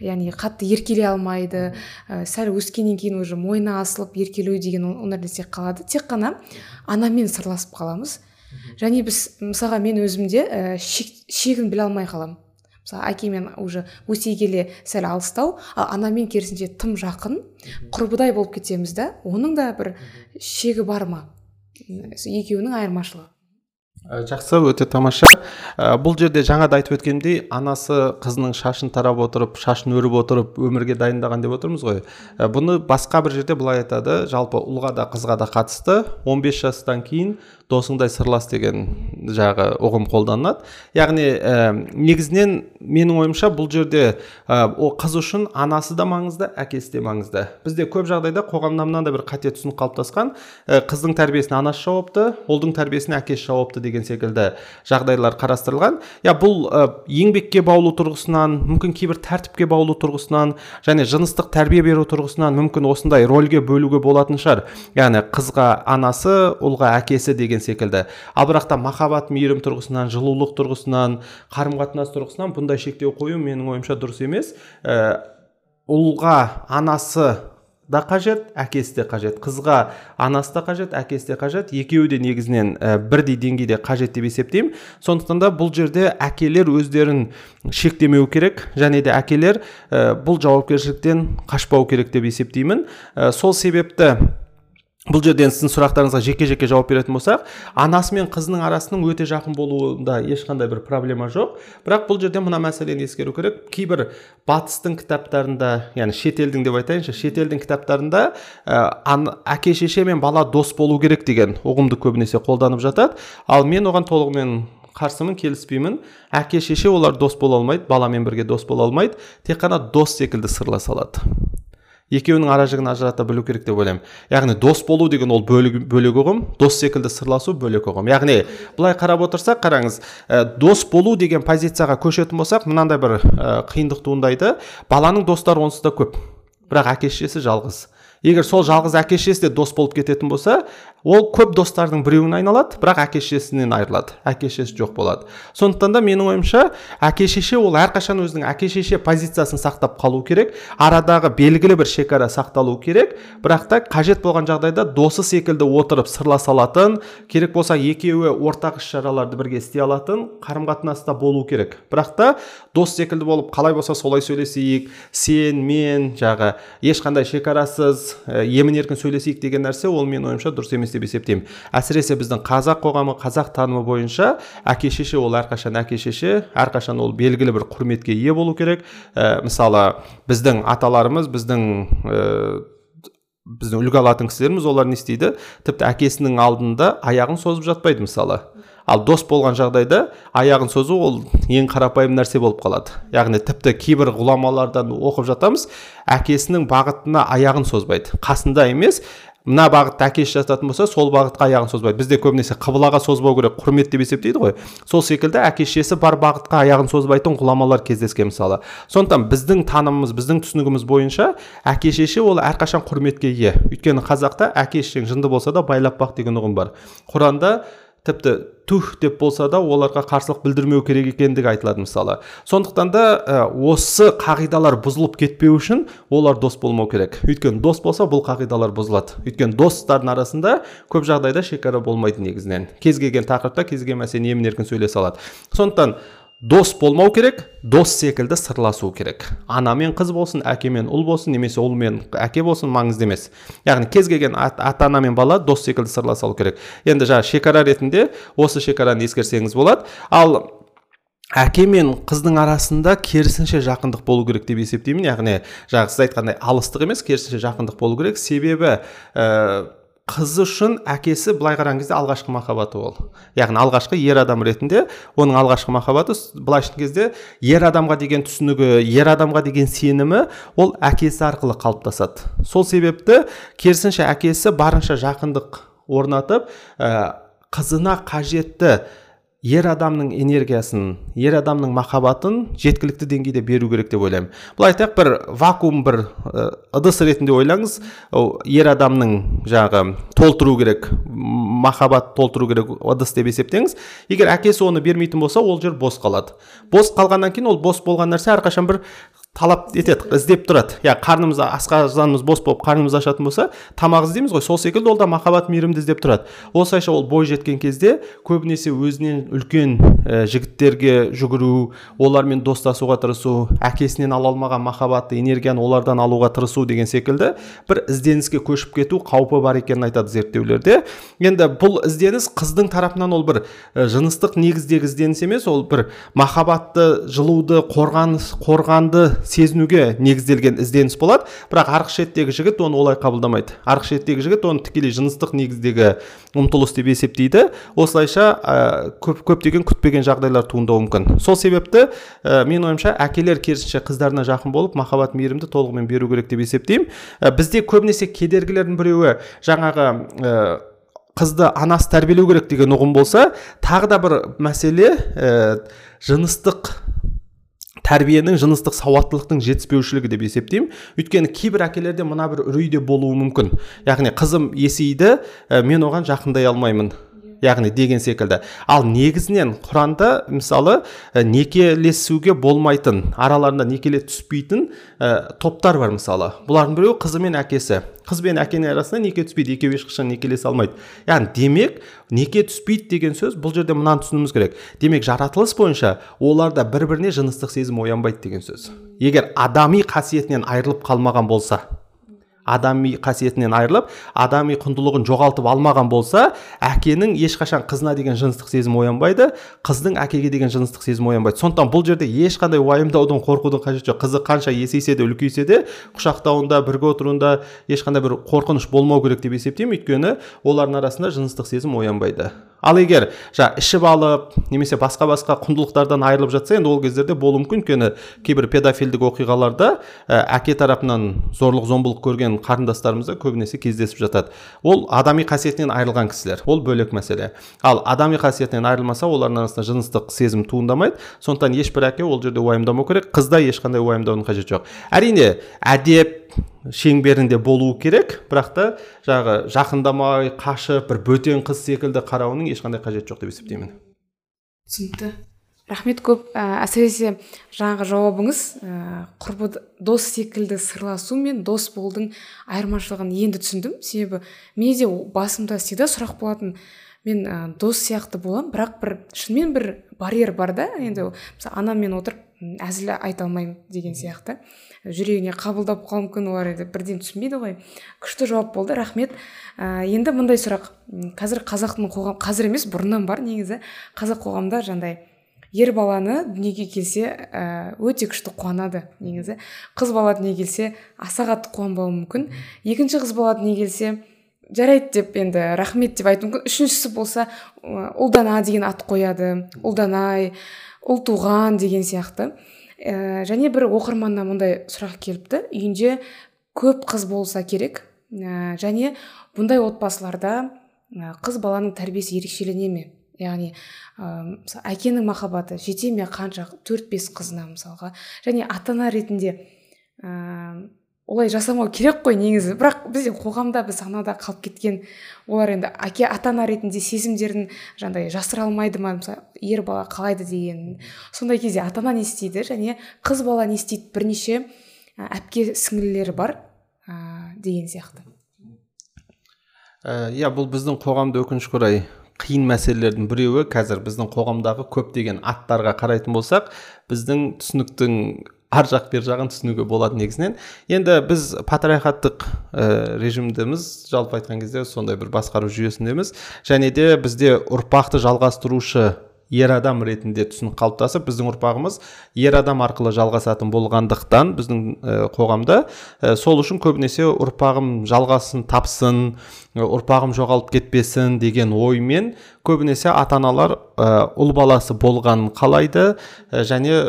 Яғни қатты еркелей алмайды ә, сәл өскеннен кейін уже мойны асылып еркелеу деген ондай нәрсе қалады. Тек қана анамен сырласып қаламыз. Және біз мысалға мен өзімде ә, шегін біле алмай қаламын мысалы әкемен уже өсе келе сәл алыстау ал анамен керісінше тым жақын құрбыдай болып кетеміз да оның да бір шегі бар ма? Екеуінің айырмашылығы. Жақсы өте тамаша. Ә, бұл жерде жаңа да айтып өткенімдей анасы қызының шашын тарап отырып шашын өріп отырып өмірге дайындаған деп отырмыз ғой. Ә, бұны басқа бір жерде былай айтады. Жалпы ұлға да қызға да қатысты. 15 жастан кейін досыңдай сырлас деген жағы ұғым қолданылады. Яғни ә, негізінен менің ойымша бұл жерде ә, о қыз үшін анасы да маңызды әкесі де маңызды. Бізде көп жағдайда қоғамда мынандай бір қате түсінік қалыптасқан. Ә, қыздың тәрбиесіне анасы жауапты ұлдың тәрбиесіне әкесі жауапты деген секілді жағдайлар қарастырылған. Иә бұл ә, еңбекке баулу тұрғысынан мүмкін кейбір тәртіпке баулу тұрғысынан және жыныстық тәрбие беру тұрғысынан мүмкін осындай рөлге бөлуге болатын шығар. Яғни қызға анасы ұлға әкесі деген деген секілді. Ал бірақ та махаббат мейірім тұрғысынан жылулық тұрғысынан қарым қатынас тұрғысынан бұндай шектеу қою менің ойымша дұрыс емес. Ә, ұлға анасы да қажет әкесі де қажет. Қызға анасы да қажет әкесі де қажет. Екеуі де негізінен ә, бірдей деңгейде қажет деп есептеймін. Сондықтан да бұл жерде әкелер өздерін шектемеу керек және де әкелер ә, бұл жауапкершіліктен қашпау керек деп есептеймін. Ә, сол себепті бұл жерден сіздің сұрақтарыңызға жеке жеке жауап беретін болсақ анасы мен қызының арасының өте жақын болуында ешқандай бір проблема жоқ. Бірақ бұл жерде мына мәселені ескеру керек. Кейбір батыстың кітаптарында яғни шетелдің деп айтайыншы шетелдің кітаптарында ә, әке шеше мен бала дос болу керек деген ұғымды көбінесе қолданып жатады. Ал мен оған толығымен қарсымын келіспеймін. Әке шеше олар дос бола алмайды баламен бірге дос бола алмайды. Тек қана дос секілді сырласа алады. Екеуінің ара жігін ажырата білу керек деп ойлаймын. Яғни дос болу деген ол бөлек ұғым дос секілді сырласу бөлек ұғым. Яғни былай қарап отырсақ қараңыз ә, дос болу деген позицияға көшетін болсақ мынандай бір ә, қиындық туындайды. Баланың достары онсыз да көп. Бірақ әке шешесі жалғыз. Егер сол жалғыз әке шешесі де дос болып кететін болса ол көп достардың біреуіне айналады бірақ әке шешесінен айырылады әке шешесі жоқ болады. Сондықтан да менің ойымша әке шеше ол әрқашан өзінің әке шеше позициясын сақтап қалу керек арадағы белгілі бір шекара сақталу керек. Бірақ та қажет болған жағдайда досы секілді отырып сырласа алатын керек болса екеуі ортақ іс шараларды бірге істей алатын қарым қатынаста болу керек. Бірақ та дос секілді болып қалай болса солай сөйлесейік сен мен жағы ешқандай шекарасыз емін еркін сөйлесейік деген нәрсе ол менің ойымша дұрыс емес деп есептеймін. Әсіресе біздің қазақ қоғамы қазақ танымы бойынша әке шеше ол әрқашан әке шеше әрқашан ол белгілі бір құрметке ие болу керек. Ә, мысалы біздің аталарымыз біздің ә, біздің үлгі алатын кісілеріміз олар не істейді? Тіпті әкесінің алдында аяғын созып жатпайды мысалы. Ал дос болған жағдайда аяғын созу ол ең қарапайым нәрсе болып қалады. Яғни тіпті кейбір ғұламалардан оқып жатамыз әкесінің бағытына аяғын созбайды. Қасында емес мына бағытта әкесі жататын болса сол бағытқа аяғын созбайды бізде көбінесе қыбылаға созбау керек құрмет деп есептейді ғой. Сол секілді әке шешесі бар бағытқа аяғын созбайтын ғұламалар кездескен мысалы. Сондықтан біздің танымымыз біздің түсінігіміз бойынша әке шеше ол әрқашан құрметке ие. Өйткені қазақта әке шешең жынды болса да байлап бақ деген ұғым бар. Құранда тіпті тух деп болса да оларға қарсылық білдірмеу керек екендігі айтылады мысалы. Сондықтан да ә, осы қағидалар бұзылып кетпеу үшін олар дос болмау керек. Өйткені дос болса бұл қағидалар бұзылады. Өйткені достардың арасында көп жағдайда шекара болмайды негізінен. Кез келген тақырыпта кез келген мәселені емін еркін сөйлесе алады. Сондықтан дос болмау керек дос секілді сырласу керек ана мен қыз болсын әке мен ұл болсын немесе ұл мен әке болсын маңызды емес яғни кез келген ата ана мен бала дос секілді сырласа алу керек енді жаңа шекара ретінде осы шекараны ескерсеңіз болады ал әке мен қыздың арасында керісінше жақындық болу керек деп есептеймін яғни жаңағы сіз айтқандай алыстық емес керісінше жақындық болу керек себебі ә, қыз үшін әкесі былай қараған кезде алғашқы махаббаты ол. Яғни алғашқы ер адам ретінде оның алғашқы махаббаты былай айтқан кезде ер адамға деген түсінігі ер адамға деген сенімі ол әкесі арқылы қалыптасады. Сол себепті керісінше әкесі барынша жақындық орнатып ә, қызына қажетті ер адамның энергиясын ер адамның махаббатын жеткілікті деңгейде беру керек деп ойлаймын. Былай айтайық бір вакуум бір ыдыс ретінде ойлаңыз. Ер адамның жаңағы толтыру керек махаббат толтыру керек ыдыс деп есептеңіз. Егер әкесі оны бермейтін болса ол жер бос қалады. Бос қалғаннан кейін ол бос болған нәрсе әрқашан бір талап етеді іздеп тұрады. Иә қарнымыз асқазанымыз бос болып қарнымыз ашатын болса тамақ іздейміз ғой. Сол секілді ол да махаббат мейірімді іздеп тұрады. Осылайша ол бой жеткен кезде көбінесе өзінен үлкен ә, жігіттерге жүгіру олармен достасуға тырысу әкесінен ала алмаған махаббатты энергияны олардан алуға тырысу деген секілді бір ізденіске көшіп кету қаупі бар екенін айтады зерттеулерде. Енді бұл ізденіс қыздың тарапынан ол бір жыныстық негіздегі ізденіс емес ол бір махаббатты жылуды қорғаныс қорғанды сезінуге негізделген ізденіс болады. Бірақ арғы шеттегі жігіт оны олай қабылдамайды. Арғы шеттегі жігіт оны тікелей жыныстық негіздегі ұмтылыс деп есептейді. Осылайша ә, көп көптеген күтпеген жағдайлар туындауы мүмкін. Сол себепті ә, менің ойымша әкелер керісінше қыздарына жақын болып махаббат мейірімді толығымен беру керек деп есептеймін. Ә, бізде көбінесе кедергілердің біреуі жаңағы ә, қызды анасы тәрбиелеу керек деген ұғым болса тағы да бір мәселе ә, жыныстық тәрбиенің жыныстық сауаттылықтың жетіспеушілігі деп есептеймін. Өйткені кейбір әкелерде мына бір үрей де болуы мүмкін. Яғни қызым есейді ә, мен оған жақындай алмаймын. Яғни деген секілді. Ал негізінен құранда мысалы ә, некелесуге болмайтын араларында некеле түспейтін ә, топтар бар мысалы. Бұлардың біреуі қызы мен әкесі. Қыз бен әкенің арасында неке түспейді екеуі ешқашан некелесе алмайды. Яғни демек неке түспейді деген сөз бұл жерде мынаны түсінуіміз керек. Демек жаратылыс бойынша оларда бір біріне жыныстық сезім оянбайды деген сөз. Егер адами қасиетінен айырылып қалмаған болса адами қасиетінен айырылып адами құндылығын жоғалтып алмаған болса әкенің ешқашан қызына деген жыныстық сезім оянбайды қыздың әкеге деген жыныстық сезім оянбайды. Сондықтан бұл жерде ешқандай уайымдаудың қорқудың қажеті жоқ. Қызы қанша есейсе де үлкейсе де құшақтауында бірге отыруында ешқандай бір қорқыныш болмау керек деп есептеймін. Өйткені олардың арасында жыныстық сезім оянбайды. Ал егер жаңағы ішіп алып немесе басқа басқа құндылықтардан айырылып жатса енді ол кездерде болуы мүмкін. Өйткені кейбір педофилдік оқиғаларда ә, әке тарапынан зорлық зомбылық көрген қарындастарымызда көбінесе кездесіп жатады. Ол адами қасиетінен айырылған кісілер. Ол бөлек мәселе. Ал адами қасиетінен айырылмаса олардың арасында жыныстық сезім туындамайды. Сондықтан ешбір әке ол жерде уайымдамау керек. Қызда ешқандай уайымдаудың қажеті жоқ. Әрине әдеп шеңберінде болуы керек бірақ та жағы жақындамай қашып бір бөтен қыз секілді қарауының ешқандай қажеті жоқ деп есептеймін. түсінікті. Рахмет көп. Ә, әсіресе жаңағы жауабыңыз ә, құрбы дос секілді сырласу мен дос болудың айырмашылығын енді түсіндім. Себебі менде де басымда всегда сұрақ болатын. Мен ә, дос сияқты боламын бірақ бір шынымен бір барьер бар да. Енді мысалы анаммен отырып әзіл айта алмаймын деген сияқты. Жүрегіне қабылдап қалуы мүмкін олар енді бірден түсінбейді ғой. Күшті жауап болды рахмет. Ә, енді мындай сұрақ. Қазір қазақтың қоғам қазір емес бұрыннан бар негізі. Қазақ қоғамында жаңағыдай ер баланы дүниеге келсе ә, өте күшті қуанады негізі. Қыз бала дүниеге келсе аса қатты қуанбауы мүмкін. Екінші қыз бала дүниеге келсе жарайды деп енді рахмет деп айтуы мүмкін. Үшіншісі болса ұлдана деген ат қояды ұлданай ұл туған деген сияқты. Ә, және бір оқырманнан мындай сұрақ келіпті. Үйінде көп қыз болса керек ә, және бұндай отбасыларда қыз баланың тәрбиесі ерекшелене ме? Яғни ә, әкенің махаббаты жете ме қанша? төрт бес қызына мысалға. Және ата ана ретінде ә, олай жасамау керек қой негізі. Бірақ бізде қоғамда біз санада қалып кеткен олар енді әке ата ана ретінде сезімдерін жаңағыдай жасыра алмайды ма? Мысалы ер бала қалайды деген. Сондай кезде ата ана не істейді? Және қыз бала не істейді? Бірнеше әпке сіңлілері бар ә, деген сияқты. Иә бұл біздің қоғамда өкінішке орай қиын мәселелердің біреуі қазір біздің қоғамдағы көптеген аттарға қарайтын болсақ біздің түсініктің ар жақ бер жағын түсінуге болады негізінен. Енді біз патриархаттық ә, режимдеміз. Жалпы айтқан кезде сондай бір басқару жүйесіндеміз. Және де бізде ұрпақты жалғастырушы ер адам ретінде түсінік қалыптасып біздің ұрпағымыз ер адам арқылы жалғасатын болғандықтан біздің ә, қоғамда ә, сол үшін көбінесе ұрпағым жалғасын тапсын ұрпағым жоғалып кетпесін деген оймен көбінесе ата аналар ұл баласы болғанын қалайды және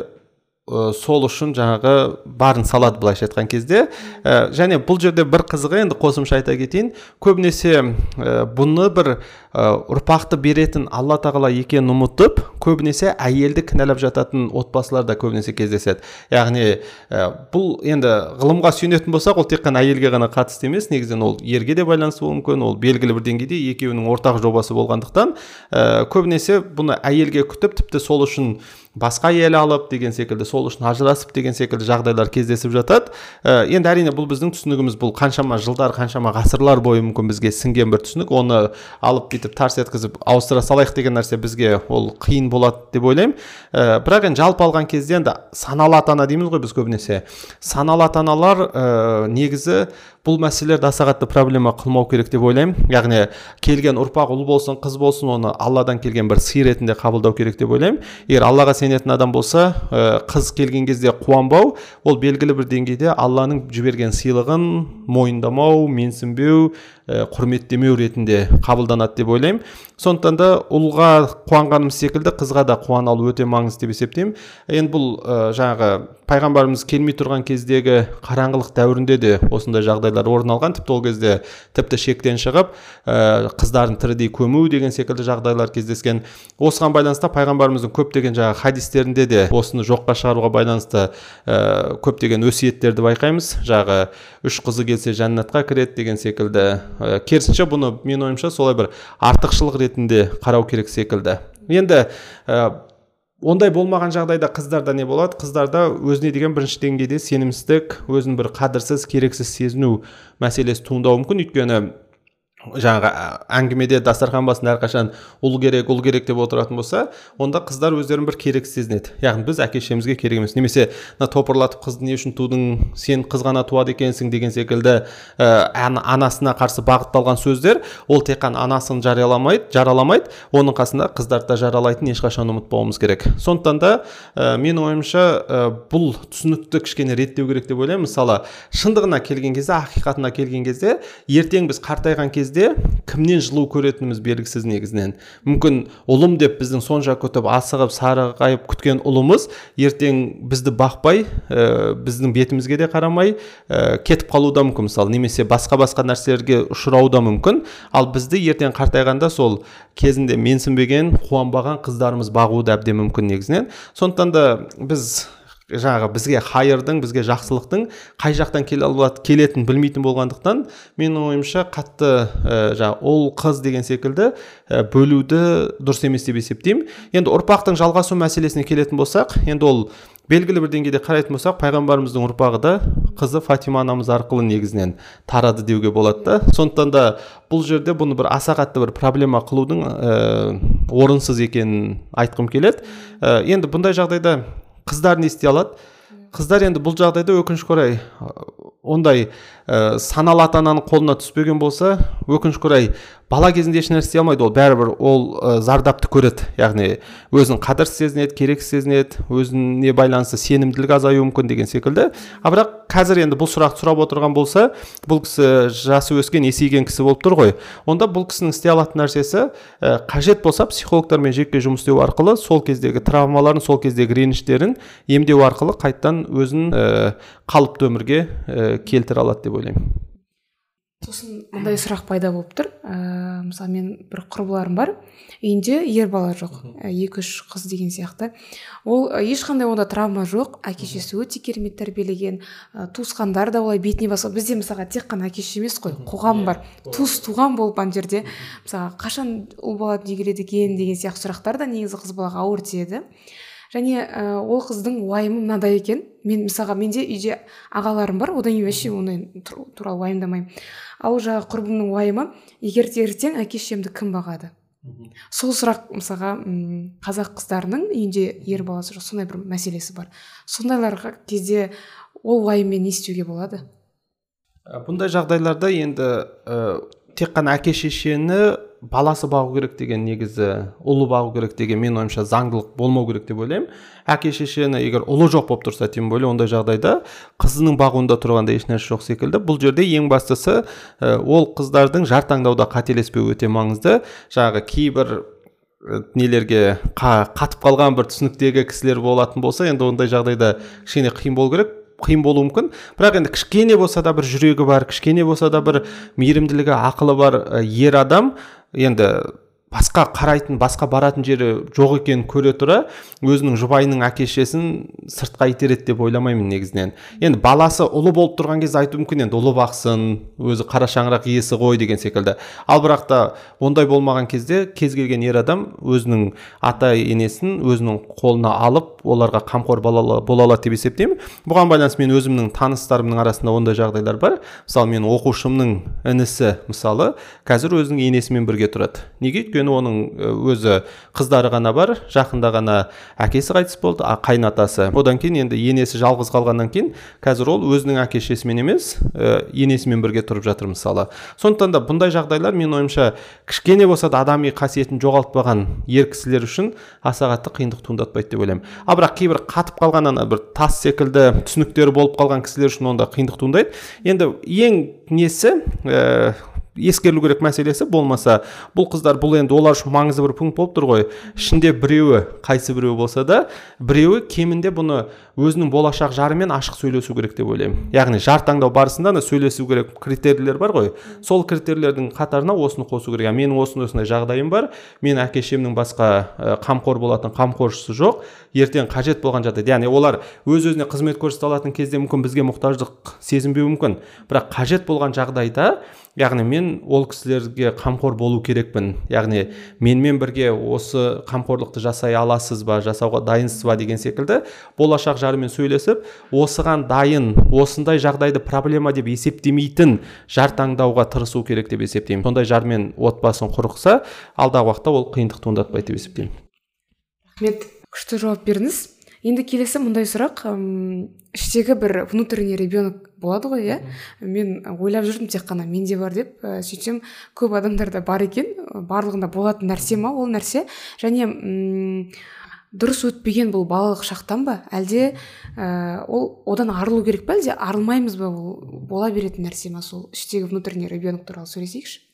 ә, сол үшін жаңағы барын салады былайша айтқан кезде. Ә, және бұл жерде бір қызығы енді қосымша айта кетейін. Көбінесе ә, бұны бір ұрпақты беретін алла тағала екенін ұмытып көбінесе әйелді кінәлап жататын отбасылар да көбінесе кездеседі. Яғни бұл енді ғылымға сүйенетін болсақ ол тек қана әйелге ғана қатысты емес негізінен ол ерге де байланысты болуы мүмкін ол белгілі бір деңгейде екеуінің ортақ жобасы болғандықтан көбінесе бұны әйелге күтіп тіпті сол үшін басқа әйел алып деген секілді сол үшін ажырасып деген секілді жағдайлар кездесіп жатады. Ә, енді әрине бұл біздің түсінігіміз бұл қаншама жылдар қаншама ғасырлар бойы мүмкін бізге сіңген бір түсінік. Оны алып бүйтіп тарс еткізіп ауыстыра салайық деген нәрсе бізге ол қиын болады деп ойлаймын. Ә, бірақ енді жалпы алған кезде енді саналы ата ана дейміз ғой біз көбінесе. Саналы ата аналар ә, негізі бұл мәселелерді аса қатты проблема қылмау керек деп ойлаймын. Яғни келген ұрпақ ұл болсын қыз болсын оны алладан келген бір сый ретінде қабылдау керек деп ойлаймын. Егер аллаға сенетін адам болса ә, қыз келген кезде қуанбау ол белгілі бір деңгейде алланың жіберген сыйлығын мойындамау менсінбеу құрметтемеу ретінде қабылданады деп ойлаймын. Сондықтан да ұлға қуанғанымыз секілді қызға да қуана алу өте маңызды деп есептеймін. Енді бұл ә, жаңағы пайғамбарымыз келмей тұрған кездегі қараңғылық дәуірінде де осындай жағдайлар орын алған. Тіпті ол кезде тіпті шектен шығып ә, қыздарын тірідей көму деген секілді жағдайлар кездескен. Осыған байланысты пайғамбарымыздың көптеген жаңағы хадистерінде де осыны жоққа шығаруға байланысты ә, көптеген өсиеттерді байқаймыз. Жағы үш қызы келсе жәннатқа кіреді деген секілді ә, керісінше бұны менің ойымша солай бір артықшылық ретінде қарау керек секілді. Енді ә, ондай болмаған жағдайда қыздарда не болады? Қыздарда өзіне деген бірінші деңгейде сенімсіздік өзін бір қадірсіз керексіз сезіну мәселесі туындауы мүмкін. Өйткені жаңағы әңгімеде дастархан басында әрқашан ұл керек ұл керек деп отыратын болса онда қыздар өздерін бір керексіз сезінеді. Яғни біз әке шешемізге керек емес. Немесе мына топырлатып қызды не үшін тудың? Сен қыз ғана туады екенсің деген секілді ә, анасына қарсы бағытталған сөздер ол тек қана анасын жарияламайды жараламайды. Оның қасында қыздарды да жаралайтынын ешқашан ұмытпауымыз керек. Сондықтан да ә, менің ойымша ә, бұл түсінікті кішкене реттеу керек деп ойлаймын. Мысалы шындығына келген кезде ақиқатына келген кезде ертең біз қартайған кезде кезде кімнен жылу көретініміз белгісіз негізінен. Мүмкін ұлым деп біздің сонша күтіп асығып сарғайып күткен ұлымыз ертең бізді бақпай ә, біздің бетімізге де қарамай ә, кетіп қалуы да мүмкін. Мысалы немесе басқа басқа нәрселерге ұшырауы да мүмкін. Ал бізді ертең қартайғанда сол кезінде менсінбеген қуанбаған қыздарымыз бағуы да әбден мүмкін негізінен. Сондықтан да біз жаңағы бізге хайырдың бізге жақсылықтың қай жақтан келе алады келетінін білмейтін болғандықтан менің ойымша қатты ә, жаңағы ұл қыз деген секілді ә, бөлуді дұрыс емес деп есептеймін. Енді ұрпақтың жалғасу мәселесіне келетін болсақ енді ол белгілі бір деңгейде қарайтын болсақ пайғамбарымыздың ұрпағы да қызы фатима анамыз арқылы негізінен тарады деуге болады да. Сондықтан да бұл жерде бұны бір аса қатты бір проблема қылудың ә, орынсыз екенін айтқым келеді. Ә, енді бұндай жағдайда қыздар не істей алады қыздар енді бұл жағдайда өкінішке орай ондай ә, саналы ата ананың қолына түспеген болса өкінішке орай бала кезінде ешнәрсе істей алмайды ол. Бәрібір ол ә, зардапты көреді. Яғни өзін қадірсіз сезінеді керексіз сезінеді өзіне байланысты сенімділігі азаюы мүмкін деген секілді. А бірақ қазір енді бұл сұрақты сұрап отырған болса бұл кісі жасы өскен есейген кісі болып тұр ғой. Онда бұл кісінің істей алатын нәрсесі ә, қажет болса психологтармен жеке жұмыс істеу арқылы сол кездегі травмаларын сол кездегі реніштерін емдеу арқылы қайтадан өзін ә, қалыпты өмірге ә, келтіре алады деп ойлаймын. Сосын мындай сұрақ пайда болып тұр. Ә, мысалы мен бір құрбыларым бар. Үйінде ер бала жоқ. Екі үш қыз деген сияқты. Ол ешқандай онда травма жоқ. Әке шешесі өте керемет тәрбиелеген. Ә, туысқандар да олай бетіне басып бізде мысалға тек қана әке шеше емес қой қоғам бар. туыс туған болып ана жерде мысалға қашан ұл бала дүниеге келеді екен? Деген сияқты сұрақтар да негізі қыз балаға ауыр тиеді. Және ә, ол қыздың уайымы мынандай екен. Мен мысалға менде үйде ағаларым бар одан кейін вообще ондай туралы уайымдамаймын. Ал жаңағы құрбымның уайымы егер ертең әке шешемді кім бағады? Сол сұрақ мысалға қазақ қыздарының үйінде ер баласы жоқ сондай бір мәселесі бар. Сондайларға кезде ол уайыммен не істеуге болады? Бұндай жағдайларда енді ә, тек қана әке шешені баласы бағу керек деген негізі ұлы бағу керек деген менің ойымша заңдылық болмау керек деп ойлаймын. Әке шешені егер ұлы жоқ болып тұрса тем более ондай жағдайда қызының бағуында тұрғанда ешнәрсе жоқ секілді. Бұл жерде ең бастысы ол қыздардың жар таңдауда қателеспеу өте маңызды. Жаңағы кейбір нелерге қатып қалған бір түсініктегі кісілер болатын болса енді ондай жағдайда кішкене қиын болу керек. Қиын болуы мүмкін. Бірақ енді кішкене болса да бір жүрегі бар кішкене болса да бір мейірімділігі ақылы бар ер адам енді басқа қарайтын басқа баратын жері жоқ екенін көре тұра өзінің жұбайының әке шешесін сыртқа итереді деп ойламаймын негізінен. Енді баласы ұлы болып тұрған кезде айтуы мүмкін енді ұлы бақсын өзі қара шаңырақ иесі ғой деген секілді. Ал бірақ та ондай болмаған кезде кез келген ер адам өзінің ата енесін өзінің қолына алып оларға қамқор бола алады деп есептеймін. Бұған байланысты мен өзімнің таныстарымның арасында ондай жағдайлар бар. Мысалы менің оқушымның інісі мысалы қазір өзінің енесімен бірге тұрады. Неге? Өйткені оның өзі қыздары ғана бар жақында ғана әкесі қайтыс болды а қайынатасы. Одан кейін енді енесі жалғыз қалғаннан кейін қазір ол өзінің әке шешесімен емес ә, енесімен бірге тұрып жатыр мысалы. Сондықтан да бұндай жағдайлар менің ойымша кішкене болса да адами қасиетін жоғалтпаған ер кісілер үшін аса қатты қиындық туындатпайды деп ойлаймын. Ал бірақ кейбір қатып қалған ана бір тас секілді түсініктері болып қалған кісілер үшін онда қиындық туындайды. Енді ең несі ә, ескерілу керек мәселесі болмаса бұл қыздар бұл енді олар үшін маңызды бір пункт болып тұр ғой. Ішінде біреуі қайсы біреуі болса да біреуі кемінде бұны өзінің болашақ жарымен ашық сөйлесу керек деп ойлаймын. Яғни жар таңдау барысында да сөйлесу керек критерийлер бар ғой. Сол критерийлердің қатарына осыны қосу керек. Менің осындай осындай жағдайым бар. Мен әке шешемнің басқа қамқор болатын қамқоршысы жоқ. Ертең қажет болған жағдайда яғни олар өз өзіне қызмет көрсете алатын кезде мүмкін бізге мұқтаждық сезінбеуі мүмкін. Бірақ қажет болған жағдайда яғни мен ол кісілерге қамқор болу керекпін. Яғни менімен бірге осы қамқорлықты жасай аласыз ба жасауға дайынсыз ба деген секілді болашақ жарымен сөйлесіп осыған дайын осындай жағдайды проблема деп есептемейтін жар таңдауға тырысу керек деп есептеймін. Сондай жармен отбасын құрықса алдағы уақытта ол қиындық туындатпайды деп есептеймін. Рахмет. Күшті жауап бердіңіз. Енді келесі мындай сұрақ. Іштегі бір внутренний ребенок болады ғой иә? Мен ойлап жүрдім тек қана менде бар деп ә, сөйтсем көп адамдарда бар екен. Барлығында болатын нәрсе ма ол нәрсе? Және ұм, дұрыс өтпеген бұл балалық шақтан ба? Әлде ә, ол одан арылу керек па әлде арылмаймыз ба ол бола беретін нәрсе ма сол іштегі внутренний ребенок туралы? Сөйлесейікші.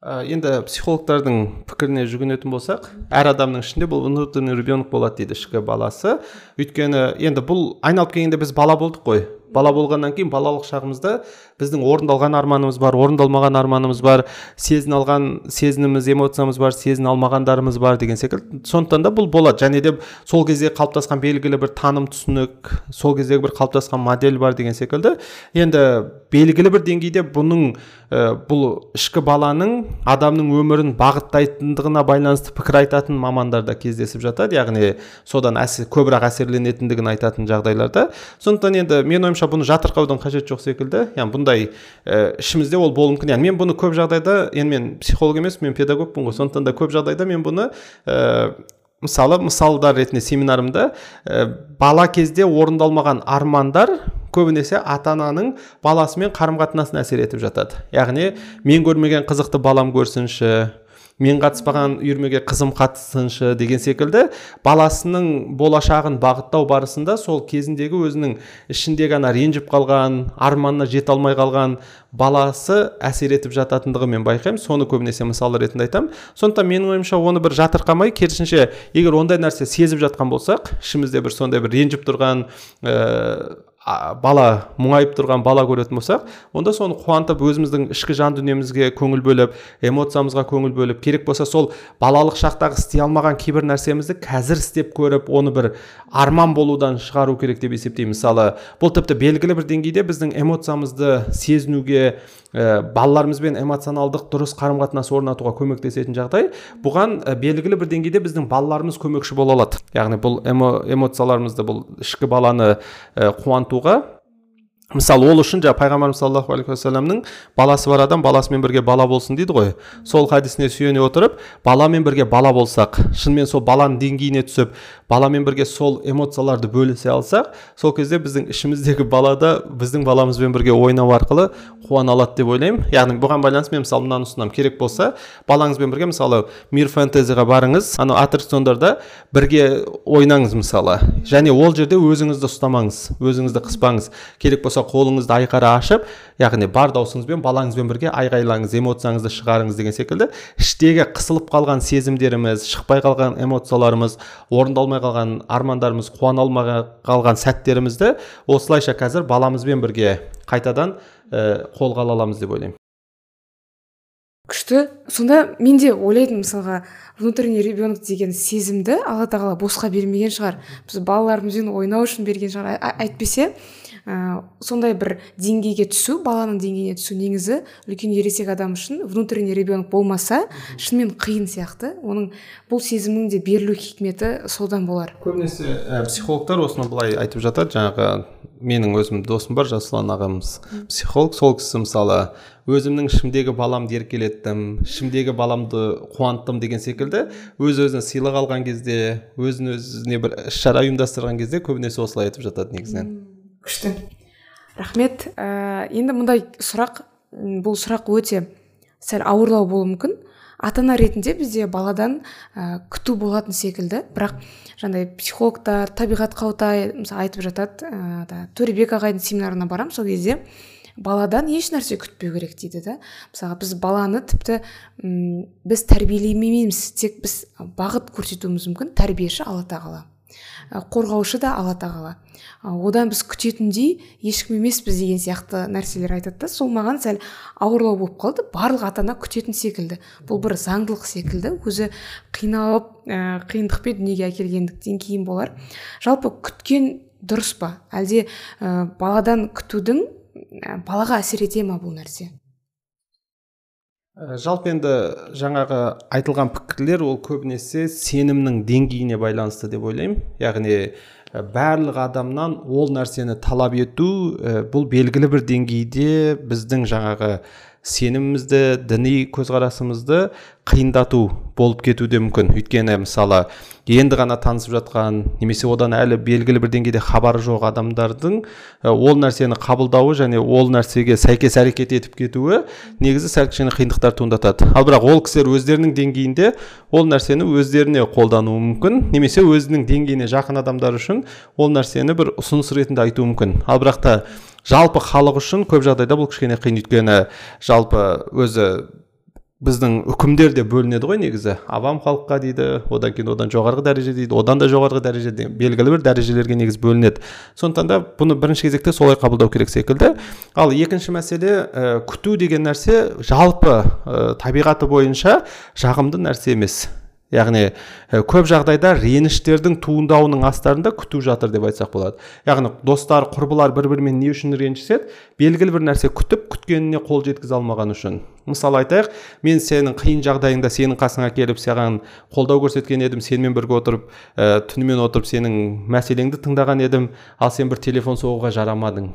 Енді психологтардың пікіріне жүгінетін болсақ әр адамның ішінде бұл внутренний ребенок болады дейді ішкі баласы. Өйткені енді бұл айналып келгенде біз бала болдық қой. Бала болғаннан кейін балалық шағымызда біздің орындалған арманымыз бар орындалмаған арманымыз бар сезіне алған сезіміміз эмоциямыз бар сезіне алмағандарымыз бар деген секілді. Сондықтан да бұл болады. Және де сол кезде қалыптасқан белгілі бір таным түсінік сол кездегі бір қалыптасқан модель бар деген секілді. Енді белгілі бір деңгейде бұның ә, бұл ішкі баланың адамның өмірін бағыттайтындығына байланысты пікір айтатын мамандар да кездесіп жатады. Яғни содан әсер, көбірек әсерленетіндігін айтатын жағдайларда. Сондықтан енді мен ойымша бұны жатырқаудың қажеті жоқ секілді. Яғни бұндай ә, ішімізде ол болуы мүмкін. Яғни мен бұны көп жағдайда енді мен психолог емеспін мен педагогпын ғой. Сондықтан да көп жағдайда мен бұны ә, мысалы мысалдар ретінде семинарымда ә, бала кезде орындалмаған армандар көбінесе ата ананың баласымен қарым қатынасына әсер етіп жатады. Яғни мен көрмеген қызықты балам көрсінші мен қатыспаған үйірмеге қызым қатысыншы деген секілді баласының болашағын бағыттау барысында сол кезіндегі өзінің ішіндегі ана ренжіп қалған арманына жете алмай қалған баласы әсер етіп жататындығы мен байқаймын. Соны көбінесе мысал ретінде айтамын сондықтан менің ойымша оны бір жатырқамай керісінше егер ондай нәрсе сезіп жатқан болсақ ішімізде бір сондай бір ренжіп тұрған ә, бала мұңайып тұрған бала көретін болсақ онда соны қуантып өзіміздің ішкі жан дүниемізге көңіл бөліп эмоциямызға көңіл бөліп керек болса сол балалық шақтағы істей алмаған кейбір нәрсемізді қазір істеп көріп оны бір арман болудан шығару керек деп есептеймін. Мысалы бұл тіпті белгілі бір деңгейде біздің эмоциямызды сезінуге ә, балаларымызбен эмоционалдық дұрыс қарым қатынас орнатуға көмектесетін жағдай бұған ә, белгілі бір деңгейде біздің балаларымыз көмекші бола алады. Яғни бұл эмо, эмоцияларымызды бұл ішкі баланы ә, қуантуға мысалы ол үшін жаңағы пайғамбарымыз саллаллаху алейхи уассаламның баласы бар адам баласымен бірге бала болсын дейді ғой. Сол хадисіне сүйене отырып баламен бірге бала болсақ шынымен сол баланың деңгейіне түсіп баламен бірге сол эмоцияларды бөлісе алсақ сол кезде біздің ішіміздегі бала да біздің баламызбен бірге ойнау арқылы қуана алады деп ойлаймын. Яғни бұған байланысты мен мысалы мынаны ұсынамын. Керек болса балаңызбен бірге мысалы мир фэнтезиға барыңыз анау аттракциондарда бірге ойнаңыз мысалы. Және ол жерде өзіңізді ұстамаңыз өзіңізді қыспаңыз. Керек болса қолыңызды айқара ашып яғни бар даусыңызбен балаңызбен бірге айғайлаңыз эмоцияңызды шығарыңыз деген секілді іштегі қысылып қалған сезімдеріміз шықпай қалған эмоцияларымыз орындалмай қалған армандарымыз қуана алмай қалған сәттерімізді осылайша қазір баламызбен бірге қайтадан ә, қолға ала аламыз деп ойлаймын. Күшті. Сонда мен де ойлайтынмын мысалға внутренний ребенок деген сезімді алла тағала босқа бермеген шығар. Біз балаларымызбен ойнау үшін берген шығар. Әйтпесе ә, сондай бір деңгейге түсу баланың деңгейіне түсу негізі үлкен ересек адам үшін внутренний ребенок болмаса шынымен қиын сияқты. Оның бұл сезімнің де берілу хикметі содан болар. Көбінесе ә, психологтар осыны былай айтып жатады. Жаңағы менің өзім досым бар жасұлан ағамыз психолог. Сол кісі мысалы өзімнің ішімдегі баламды еркелеттім ішімдегі баламды қуанттым деген секілді өз өзіне сыйлық алған кезде өзін өзіне бір іс шара ұйымдастырған кезде көбінесе осылай айтып жатады негізінен. Күшті. Рахмет. Ә, енді мындай сұрақ бұл сұрақ өте сәл ауырлау болуы мүмкін. Ата ана ретінде бізде баладан ә, күту болатын секілді. Бірақ жаңағыдай психологтар табиғат қаутай мысалы айтып жатады ә, төребек ағайдың семинарына барамын сол кезде. Баладан еш нәрсе күтпеу керек дейді да. Мысалға біз баланы тіпті м біз тәрбиелемейміз тек біз бағыт көрсетуіміз мүмкін. Тәрбиеші алла тағала. Қорғаушы да алла тағала. Одан біз күтетіндей ешкім емеспіз деген сияқты нәрселер айтады да. Сол маған сәл ауырлау болып қалды. Барлық ата ана күтетін секілді. Бұл бір заңдылық секілді. Өзі қиналып ә, қиындықпен дүниеге әкелгендіктен кейін болар. Жалпы күткен дұрыс па? Әлде ә, баладан күтудің ә, балаға әсер ете ма бұл нәрсе? Ә, жалпы енді жаңағы айтылған пікірлер ол көбінесе сенімнің деңгейіне байланысты деп ойлаймын. Яғни барлық адамнан ол нәрсені талап ету ә, бұл белгілі бір деңгейде біздің жаңағы сенімімізді діни көзқарасымызды қиындату болып кетуі де мүмкін. Өйткені мысалы енді ғана танысып жатқан немесе одан әлі белгілі бір деңгейде хабары жоқ адамдардың ол нәрсені қабылдауы және ол нәрсеге сәйкес әрекет етіп кетуі негізі сәл кішкене қиындықтар туындатады. Ал бірақ ол кісілер өздерінің деңгейінде ол нәрсені өздеріне қолдануы мүмкін немесе өзінің деңгейіне жақын адамдар үшін ол нәрсені бір ұсыныс ретінде айтуы мүмкін. Ал бірақ та жалпы халық үшін көп жағдайда бұл кішкене қиын. Өйткені жалпы өзі біздің үкімдер де бөлінеді ғой негізі. Авам халыққа дейді одан кейін одан жоғарғы дәреже дейді одан да жоғарғы дәрежеде белгілі бір дәрежелерге негіз бөлінеді. Сондықтан да бұны бірінші кезекте солай қабылдау керек секілді. Ал екінші мәселе ә, күту деген нәрсе жалпы ә, табиғаты бойынша жағымды нәрсе емес. Яғни көп жағдайда реніштердің туындауының астарында күту жатыр деп айтсақ болады. Яғни достар құрбылар бір бірімен не үшін ренжіседі? Белгілі бір нәрсе күтіп күткеніне қол жеткізе алмаған үшін. Мысалы айтайық мен сенің қиын жағдайыңда сенің қасыңа келіп саған қолдау көрсеткен едім сенімен бірге отырып ә, түнімен отырып сенің мәселеңді тыңдаған едім ал сен бір телефон соғуға жарамадың.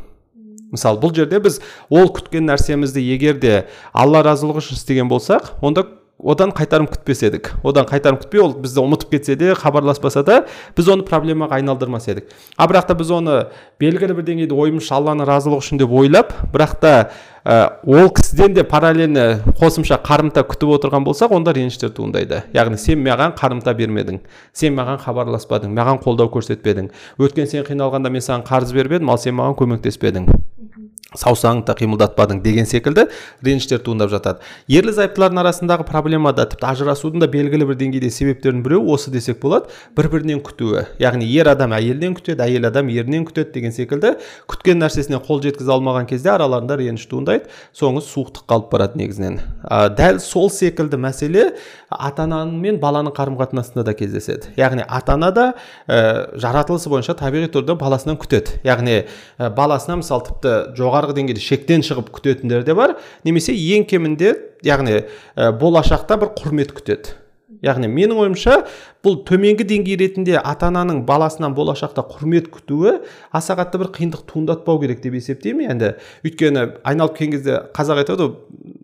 Мысалы бұл жерде біз ол күткен нәрсемізді егер де алла разылығы үшін істеген болсақ онда одан қайтарым күтпес едік. Одан қайтарым күтпей ол бізді ұмытып кетсе де хабарласпаса да біз оны проблемаға айналдырмас едік. А бірақ та біз оны белгілі бір деңгейде ойымызша алланың разылығы үшін деп ойлап бірақ та ә, ол кісіден де параллельно қосымша қарымта күтіп отырған болсақ онда реніштер туындайды. Яғни сен маған қарымта бермедің. Сен маған хабарласпадың маған қолдау көрсетпедің. Өткен сен қиналғанда мен саған қарыз беріп ал сен маған көмектеспедің. Саусағыңды да қимылдатпадың деген секілді реніштер туындап жатады. Ерлі зайыптылардың арасындағы проблема да тіпті ажырасудың да белгілі бір деңгейде себептерінің біреуі осы десек болады бір бірінен күтуі. Яғни ер адам әйелден күтеді әйел адам ерінен күтеді деген секілді күткен нәрсесіне қол жеткізе алмаған кезде араларында реніш туындайды. Соңы суықтық қалып барады негізінен. Ә, дәл сол секілді мәселе ата ана мен баланың қарым қатынасында да кездеседі. Яғни ата ана да ә, жаратылысы бойынша табиғи түрде баласынан күтеді. Яғни ә, баласына мысалы тіпті жоғарғы деңгейде шектен шығып күтетіндер де бар немесе ең кемінде яғни ә, болашақта бір құрмет күтеді. Яғни менің ойымша бұл төменгі деңгей ретінде ата ананың баласынан болашақта құрмет күтуі аса қатты бір қиындық туындатпау керек деп есептеймін. Енді өйткені айналып келген кезде қазақ айтады ғой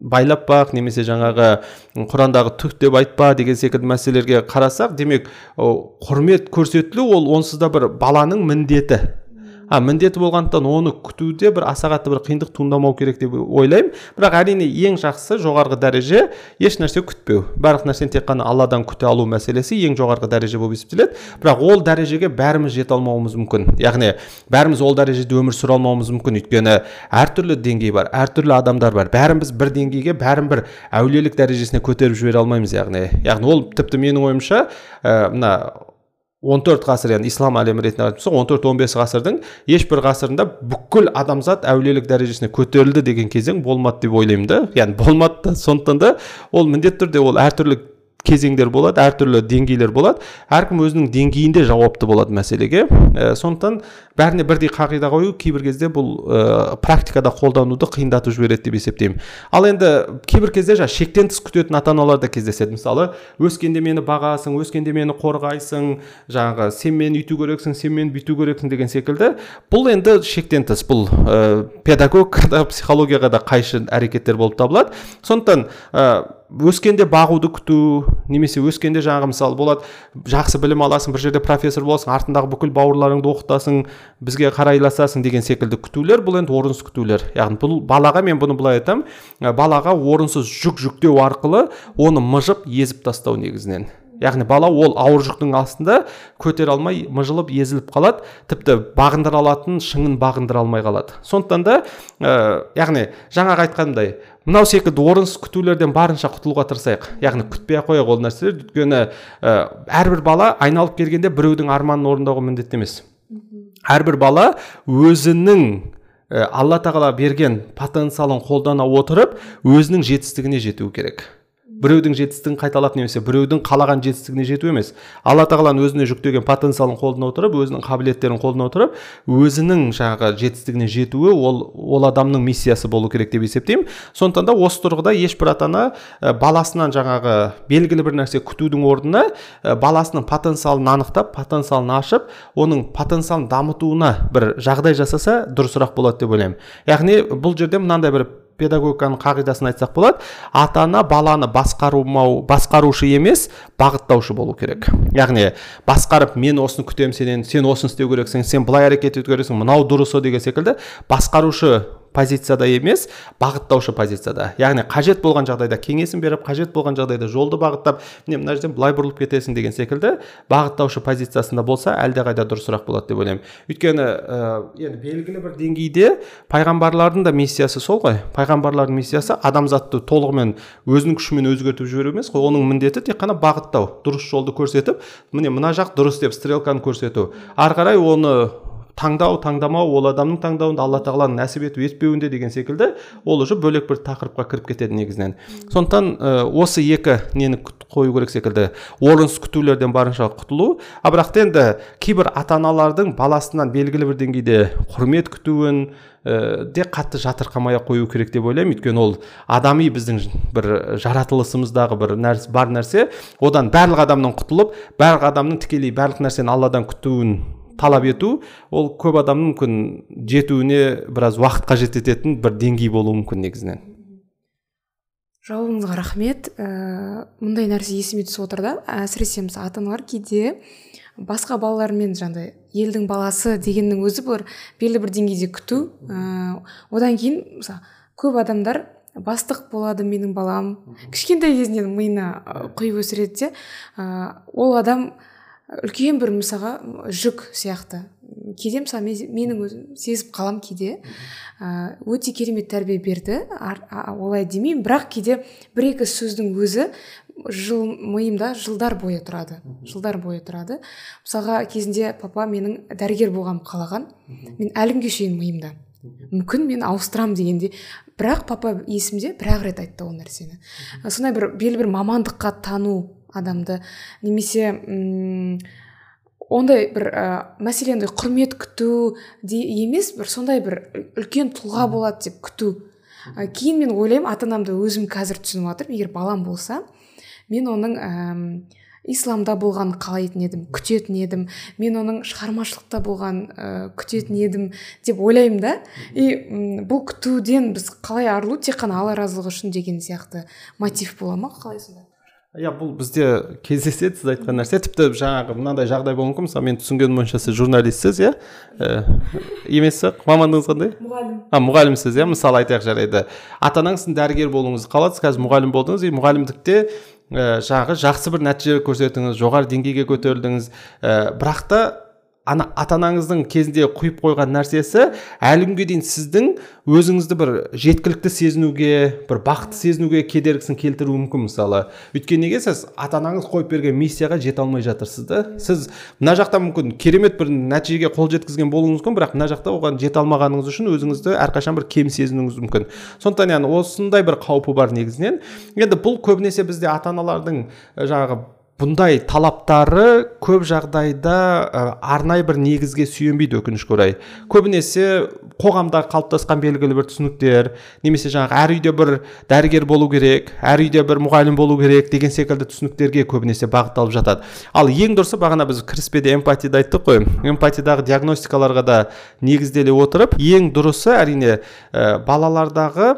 байлап бақ немесе жаңағы құрандағы түк деп айтпа деген секілді мәселелерге қарасақ демек құрмет көрсетілу ол онсыз да бір баланың міндеті а міндеті болғандықтан оны күтуде бір аса қатты бір қиындық туындамау керек деп ойлаймын. Бірақ әрине ең жақсы жоғарғы дәреже еш нәрсе күтпеу. Барлық нәрсені тек қана алладан күте алу мәселесі ең жоғарғы дәреже болып есептеледі. Бірақ ол дәрежеге бәріміз жете алмауымыз мүмкін. Яғни бәріміз ол дәрежеде өмір сүре алмауымыз мүмкін. Өйткені әртүрлі деңгей бар әртүрлі адамдар бар. Бәрін бір деңгейге бәрін бір әулиелік дәрежесіне көтеріп жібере алмаймыз яғни. Яғни ол тіпті менің ойымша э, мына 14 ғасыр яғни ислам әлемі ретінде қарайтын болсақ он төрт он бес ғасырдың ешбір ғасырында бүкіл адамзат әулиелік дәрежесіне көтерілді деген кезең болмады деп ойлаймын да. Яғни болмады да сондықтан да ол міндетті түрде ол әртүрлі кезеңдер болады әртүрлі деңгейлер болады. Әркім өзінің деңгейінде жауапты болады мәселеге. Ә, сондықтан бәріне бірдей қағида қою кейбір кезде бұл ә, практикада қолдануды қиындатып жібереді деп есептеймін. Ал енді кейбір кезде жаңағы шектен тыс күтетін ата аналар да кездеседі. Мысалы өскенде мені бағасың өскенде мені қорғайсың жаңағы сен мені өйту керексің сен мені бүйту керексің деген секілді. Бұл енді шектен тыс бұл ә, педагог психологияға да қайшы әрекеттер болып табылады. Сондықтан өскенде бағуды күту немесе өскенде жаңағы мысалы болады жақсы білім аласың бір жерде профессор боласың артындағы бүкіл бауырларыңды оқытасың бізге қарайласасың деген секілді күтулер бұл енді орынсыз күтулер. Яғни бұл балаға мен бұны былай айтамын балаға орынсыз жүк жүктеу арқылы оны мыжып езіп тастау негізінен. Яғни бала ол ауыр жүктің астында көтере алмай мыжылып езіліп қалады. Тіпті бағындыра алатын шыңын бағындыра алмай қалады. Сондықтан да ә, яғни жаңағы айтқанымдай мынау секілді орынсыз күтулерден барынша құтылуға тырысайық. Яғни күтпей ақ қояйық ол нәрселерді өйткені ә, әрбір бала айналып келгенде біреудің арманын орындауға міндетті емес. Әрбір бала өзінің ә, алла тағала берген потенциалын қолдана отырып өзінің жетістігіне жетуі керек. Біреудің жетістігін қайталап немесе біреудің қалаған жетістігіне жету емес. Алла тағаланың өзіне жүктеген потенциалын қолдана отырып өзінің қабілеттерін қолдана отырып өзінің жаңағы жетістігіне жетуі ол ол адамның миссиясы болу керек деп есептеймін. Сондықтан да осы тұрғыда ешбір ата ана баласынан жаңағы белгілі бір нәрсе күтудің орнына баласының потенциалын анықтап потенциалын ашып оның потенциалын дамытуына бір жағдай жасаса дұрысырақ болады деп ойлаймын. Яғни бұл жерде мынандай бір педагогиканың қағидасын айтсақ болады ата ана баланы басқарумау басқарушы емес бағыттаушы болу керек. Яғни басқарып мен осыны күтемін сенен сен осыны істеу керексің сен былай әрекет ету керексің мынау дұрысы деген секілді басқарушы позицияда емес бағыттаушы позицияда. Яғни қажет болған жағдайда кеңесін беріп қажет болған жағдайда жолды бағыттап міне мына жерден былай бұрылып кетесің деген секілді бағыттаушы позициясында болса әлдеқайда дұрысырақ болады деп ойлаймын. Өйткені ә, енді белгілі бір деңгейде пайғамбарлардың да миссиясы сол ғой. Пайғамбарлардың миссиясы адамзатты толығымен өзінің күшімен өзгертіп жіберу емес қой. Оның міндеті тек қана бағыттау дұрыс жолды көрсетіп міне мына жақ дұрыс деп стрелканы көрсету. Ары қарай оны таңдау таңдамау ол адамның таңдауында алла тағаланың нәсіп ету етпеуінде деген секілді ол уже бөлек бір тақырыпқа кіріп кетеді негізінен. Сондықтан ә, осы екі нені қою керек секілді орынсыз күтулерден барынша құтылу. А бірақ та енді кейбір ата аналардың баласынан белгілі бір деңгейде құрмет күтуін ә, де қатты жатырқамай ақ қою керек деп ойлаймын. Өйткені ол адами біздің бір жаратылысымыздағы бір нәрсе бар нәрсе. Одан барлық адамнан құтылып барлық адамның тікелей барлық нәрсені алладан күтуін талап ету ол көп адамның мүмкін жетуіне біраз уақыт қажет ететін бір деңгей болуы мүмкін негізінен. Жауабыңызға рахмет. Ә, мұндай нәрсе есіме түсіп отыр да. Әсіресе мысалы ата аналар кейде басқа балалармен жаңағыдай елдің баласы дегеннің өзі бір белгілі бір деңгейде күту. Ә, одан кейін мысалы көп адамдар бастық болады менің балам. Кішкентай кезінен миына құйып өсіреді де. Ә, ол адам үлкен бір мысалға жүк сияқты. Кейде мысалы менің өзім сезіп қалам кейде. Өте керемет тәрбие берді. Олай демеймін. Бірақ кейде бір екі сөздің өзі жыл миымда жылдар бойы тұрады. Жылдар бойы тұрады. Мысалға кезінде папа менің дәрігер болғанымды қалаған. Мен әлі күнге шейін миымда мүмкін мен ауыстырамын дегенде. Бірақ папа есімде бір ақ рет айтты ол нәрсені. Сондай бір белгілі бір мамандыққа тану адамды. Немесе м ондай бір ә, мәселен құрмет күту де емес бір сондай бір үлкен тұлға болады деп күту. Ә, кейін мен ойлаймын ата анамды өзім қазір түсініп жатырмын егер балам болса. Мен оның ә, исламда болғанын қалайтын едім күтетін едім. Мен оның шығармашылықта болған ә, күтетін едім деп ойлаймын да. И бұл күтуден біз қалай арылу тек қана алла разылығы үшін деген сияқты мотив бола ма? Қалай сонда? Иә бұл бізде кездеседі сіз айтқан нәрсе. Тіпті жаңағы мынандай жағдай болуы мүмкін. Мысалы мен түсінгенім бойынша сіз журналистсіз иә емес па мамандығыңыз қандай? Мұғалім. А мұғалімсіз иә мысалы айтайық жарайды. Ата анаңыз сіздің дәрігер болуыңызды қалады. Қазір мұғалім болдыңыз. И мұғалімдікте ә, жаңағы жақсы бір нәтиже көрсеттіңіз жоғары деңгейге көтерілдіңіз. Ә, бірақ та ана ата анаңыздың кезінде құйып қойған нәрсесі әлі күнге дейін сіздің өзіңізді бір жеткілікті сезінуге бір бақытты сезінуге кедергісін келтіруі мүмкін мысалы. Өйткені неге сіз ата анаңыз қойып берген миссияға жете алмай жатырсыз да? Сіз мына жақта мүмкін керемет бір нәтижеге қол жеткізген болуыңыз мүмкін бірақ мына жақта оған жете алмағаныңыз үшін өзіңізді әрқашан бір кем сезінуіңіз мүмкін. Сондықтан яғни осындай бір қаупі бар негізінен. Енді бұл көбінесе бізде ата аналардың жаңағы бұндай талаптары көп жағдайда ә, арнайы бір негізге сүйенбейді өкінішке орай. Көбінесе қоғамда қалыптасқан белгілі бір түсініктер немесе жаңағы әр үйде бір дәрігер болу керек әр үйде бір мұғалім болу керек деген секілді түсініктерге көбінесе бағытталып жатады. Ал ең дұрысы бағана біз кіріспеде эмпатияда айттық қой. Эмпатиядағы диагностикаларға да негізделе отырып ең дұрысы әрине ә, балалардағы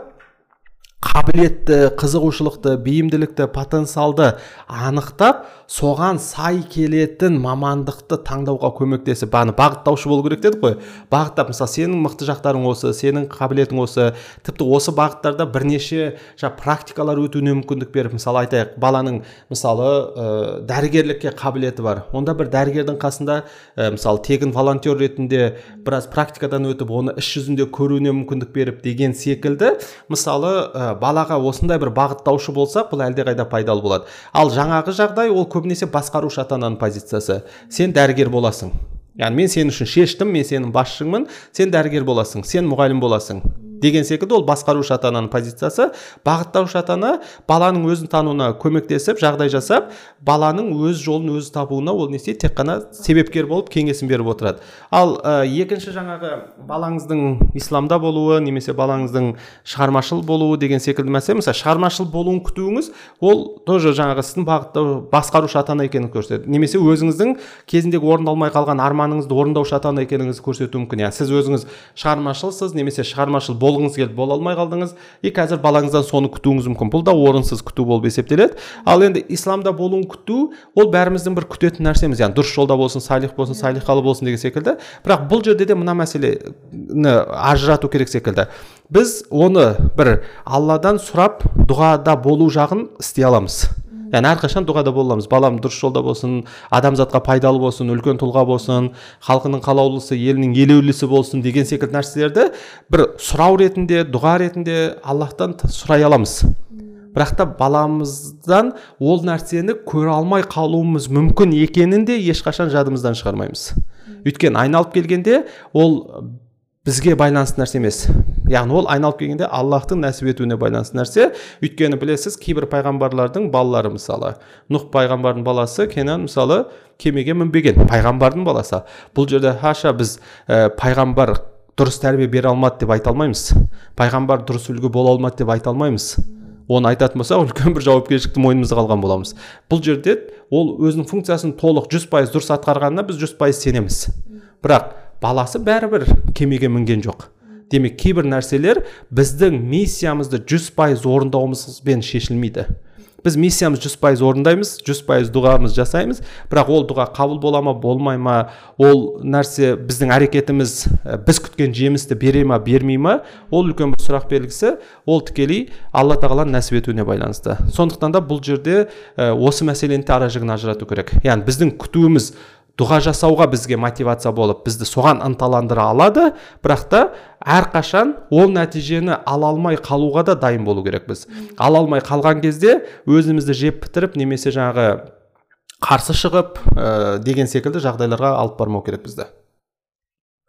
қабілетті қызығушылықты бейімділікті потенциалды анықтап соған сай келетін мамандықты таңдауға көмектесіп бағана бағыттаушы болу керек дедік қой. Бағыттап мысалы сенің мықты жақтарың осы сенің қабілетің осы. Тіпті осы бағыттарда бірнеше жаңағы практикалар өтуіне мүмкіндік беріп мысалы айтайық баланың мысалы ә, дәрігерлікке қабілеті бар. Онда бір дәрігердің қасында ә, мысалы тегін волонтер ретінде біраз практикадан өтіп оны іс жүзінде көруіне мүмкіндік беріп деген секілді мысалы ә, балаға осындай бір бағыттаушы болсақ бұл әлдеқайда пайдалы болады. Ал жаңағы жағдай ол көбінесе басқарушы ата ананың позициясы. Сен дәрігер боласың. Яғни мен сен үшін шештім мен сенің басшыңмын. Сен дәрігер боласың сен мұғалім боласың. Деген секілді ол басқарушы ата ананың позициясы. Бағыттаушы ата ана баланың өзін тануына көмектесіп жағдай жасап баланың өз жолын өзі табуына ол не істейді тек қана себепкер болып кеңесін беріп отырады. Ал ә, екінші жаңағы балаңыздың исламда болуы немесе балаңыздың шығармашыл болуы деген секілді мәселе. Мысалы шығармашыл болуын күтуіңіз ол тоже жаңағы сіздің бағыттау басқарушы ата ана екенін көрсетеді. Немесе өзіңіздің кезіндегі орындалмай қалған арманыңызды орындаушы ата ана екеніңізді көрсетуі мүмкін. Иә сіз өзіңіз шығармашылсыз немесе шығармашыл болғыңыз келді бола алмай қалдыңыз. И қазір балаңыздан соны күтуіңіз мүмкін. Бұл да орынсыз күту болып есептеледі. Ал енді исламда болуын күту ол бәріміздің бір күтетін нәрсеміз. Яғни дұрыс жолда болсын салих болсын салихалы болсын деген секілді. Бірақ бұл жерде де мына мәселені ажырату керек секілді. Біз оны бір алладан сұрап дұғада болу жағын істей аламыз. Яғни әрқашан дұғада бола аламыз балам дұрыс жолда болсын адамзатқа пайдалы болсын үлкен тұлға болсын халқының қалаулысы елінің елеулісі болсын деген секілді нәрселерді бір сұрау ретінде дұға ретінде аллахтан сұрай аламыз. Бірақ та баламыздан ол нәрсені көре алмай қалуымыз мүмкін екенін де ешқашан жадымыздан шығармаймыз. Өйткені айналып келгенде ол бізге байланысты нәрсе емес. Яғни ол айналып келгенде аллахтың нәсіп етуіне байланысты нәрсе. Өйткені білесіз кейбір пайғамбарлардың балалары мысалы. Нұх пайғамбардың баласы кенан мысалы кемеге мінбеген пайғамбардың баласы. Бұл жерде хаша біз ә, пайғамбар дұрыс тәрбие бере алмады деп айта алмаймыз. Пайғамбар дұрыс үлгі бола алмады деп айта алмаймыз. Оны айтатын болсақ үлкен бір жауапкершілікті мойнымызға алған боламыз. Бұл жерде ол өзінің функциясын толық жүз пайыз дұрыс атқарғанына біз жүз пайыз сенеміз. Бірақ баласы бәрібір кемеге мінген жоқ. Демек кейбір нәрселер біздің миссиямызды жүз пайыз орындауымызбен шешілмейді. Біз миссиямыз жүз пайыз орындаймыз жүз пайыз дұғамыз жасаймыз бірақ ол дұға қабыл бола ма болмай ма ол нәрсе біздің әрекетіміз біз күткен жемісті бере ма бермей ма ол үлкен бір сұрақ белгісі. Ол тікелей алла тағаланың нәсіп етуіне байланысты. Сондықтан да бұл жерде осы мәселені де ара жігін ажырату керек. Яғни біздің күтуіміз дұға жасауға бізге мотивация болып бізді соған ынталандыра алады. Бірақ та әрқашан ол нәтижені ала алмай қалуға да дайын болу керекпіз. Ала алмай қалған кезде өзімізді жеп бітіріп немесе жаңағы қарсы шығып ә, деген секілді жағдайларға алып бармау керек бізді.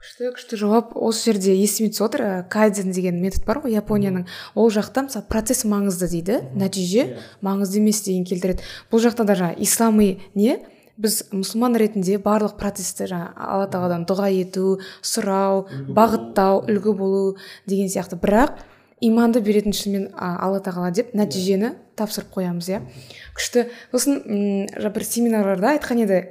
Күшті күшті жауап. Осы жерде есіме түсіп отыр кайдзен деген метод бар ғой японияның. Ол жақта мысалы процесс маңызды дейді. Нәтиже иә. маңызды емес деген келтіреді. Бұл жақта да жаңағы ислами не? Біз мұсылман ретінде барлық процесті жаңа алла тағаладан дұға ету сұрау бағыттау үлгі болу деген сияқты. Бірақ иманды беретін шынымен алла тағала деп нәтижені тапсырып қоямыз иә. Күшті. Сосын бір семинарларда айтқан еді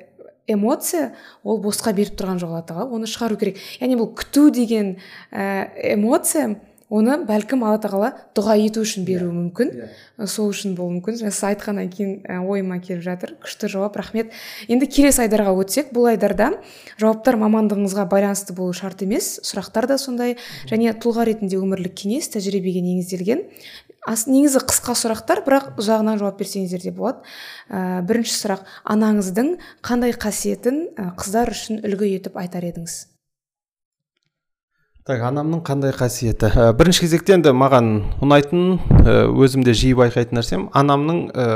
эмоция ол босқа беріп тұрған жоқ алла тағала оны шығару керек. Яғни бұл күту деген эмоция оны бәлкім алла тағала дұға ету үшін беруі иә. мүмкін. Yeah. сол үшін болуы мүмкін. Сіз айтқаннан кейін ойыма келіп жатыр. Күшті жауап рахмет. Енді келесі айдарға өтсек бұл айдарда жауаптар мамандығыңызға байланысты болу шарт емес сұрақтар да сондай. Және тұлға ретінде өмірлік кеңес тәжірибеге негізделген. Ас, негізі қысқа сұрақтар бірақ ұзағынан жауап берсеңіздер де болады. Ә, бірінші сұрақ. Анаңыздың қандай қасиетін қыздар үшін үлгі етіп айтар едіңіз? Так анамның қандай қасиеті? Ә, бірінші кезекте енді маған ұнайтын ә, өзімде жиі байқайтын нәрсем анамның ә,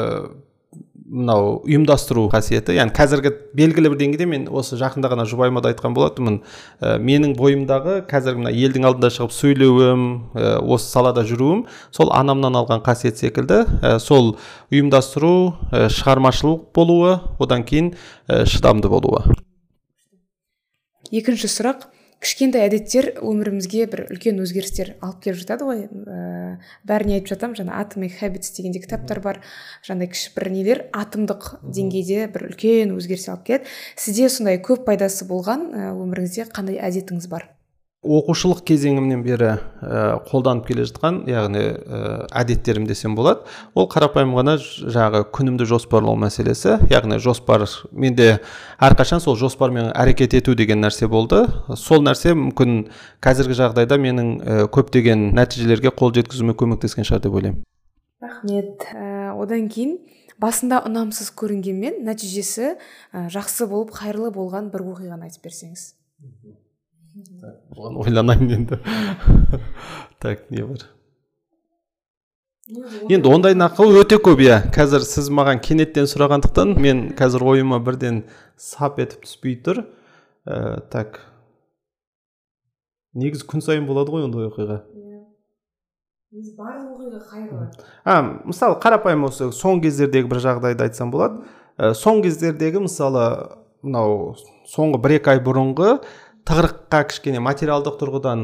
мынау ұйымдастыру қасиеті. Яғни қазіргі белгілі бір деңгейде мен осы жақында ғана жұбайыма да айтқан болатынмын ә, менің бойымдағы қазіргі мына елдің алдында шығып сөйлеуім ә, осы салада жүруім сол анамнан алған қасиет секілді ә, сол ұйымдастыру ә, шығармашыл болуы одан кейін ә, шыдамды болуы. Екінші сұрақ. Кішкентай әдеттер өмірімізге бір үлкен өзгерістер алып келіп жатады ғой. Ә, бәріне айтып жатамын жаңа atomic habits дегенде кітаптар бар жаңағыдай кіші бір нелер атомдық деңгейде бір үлкен өзгеріс алып келеді. Сізде сондай көп пайдасы болған өміріңізде қандай әдетіңіз бар? Оқушылық кезеңімнен бері ә, қолданып келе жатқан яғни ә, әдеттерім десем болады. Ол қарапайым ғана жаңағы күнімді жоспарлау мәселесі. Яғни жоспар менде әрқашан сол жоспармен әрекет ету деген нәрсе болды. Сол нәрсе мүмкін қазіргі жағдайда менің ә, көптеген нәтижелерге қол жеткізуіме көмектескен шығар деп ойлаймын. Рахмет. Ә, одан кейін басында ұнамсыз көрінгенмен нәтижесі ә, жақсы болып қайырлы болған бір оқиғаны айтып берсеңіз. Оған ойланайын енді так не бар. Енді ондай нақыл өте көп иә. Қазір сіз маған кенеттен сұрағандықтан мен қазір ойыма бірден сап етіп түспей тұр. Ә, так. Негізі күн сайын болады ғой ондай оқиға. Қайырлы а мысалы қарапайым осы соңғы кездердегі бір жағдайды айтсам болады. Ә, соңғы кездердегі мысалы мынау соңғы бір екі ай бұрынғы тығырыққа кішкене материалдық тұрғыдан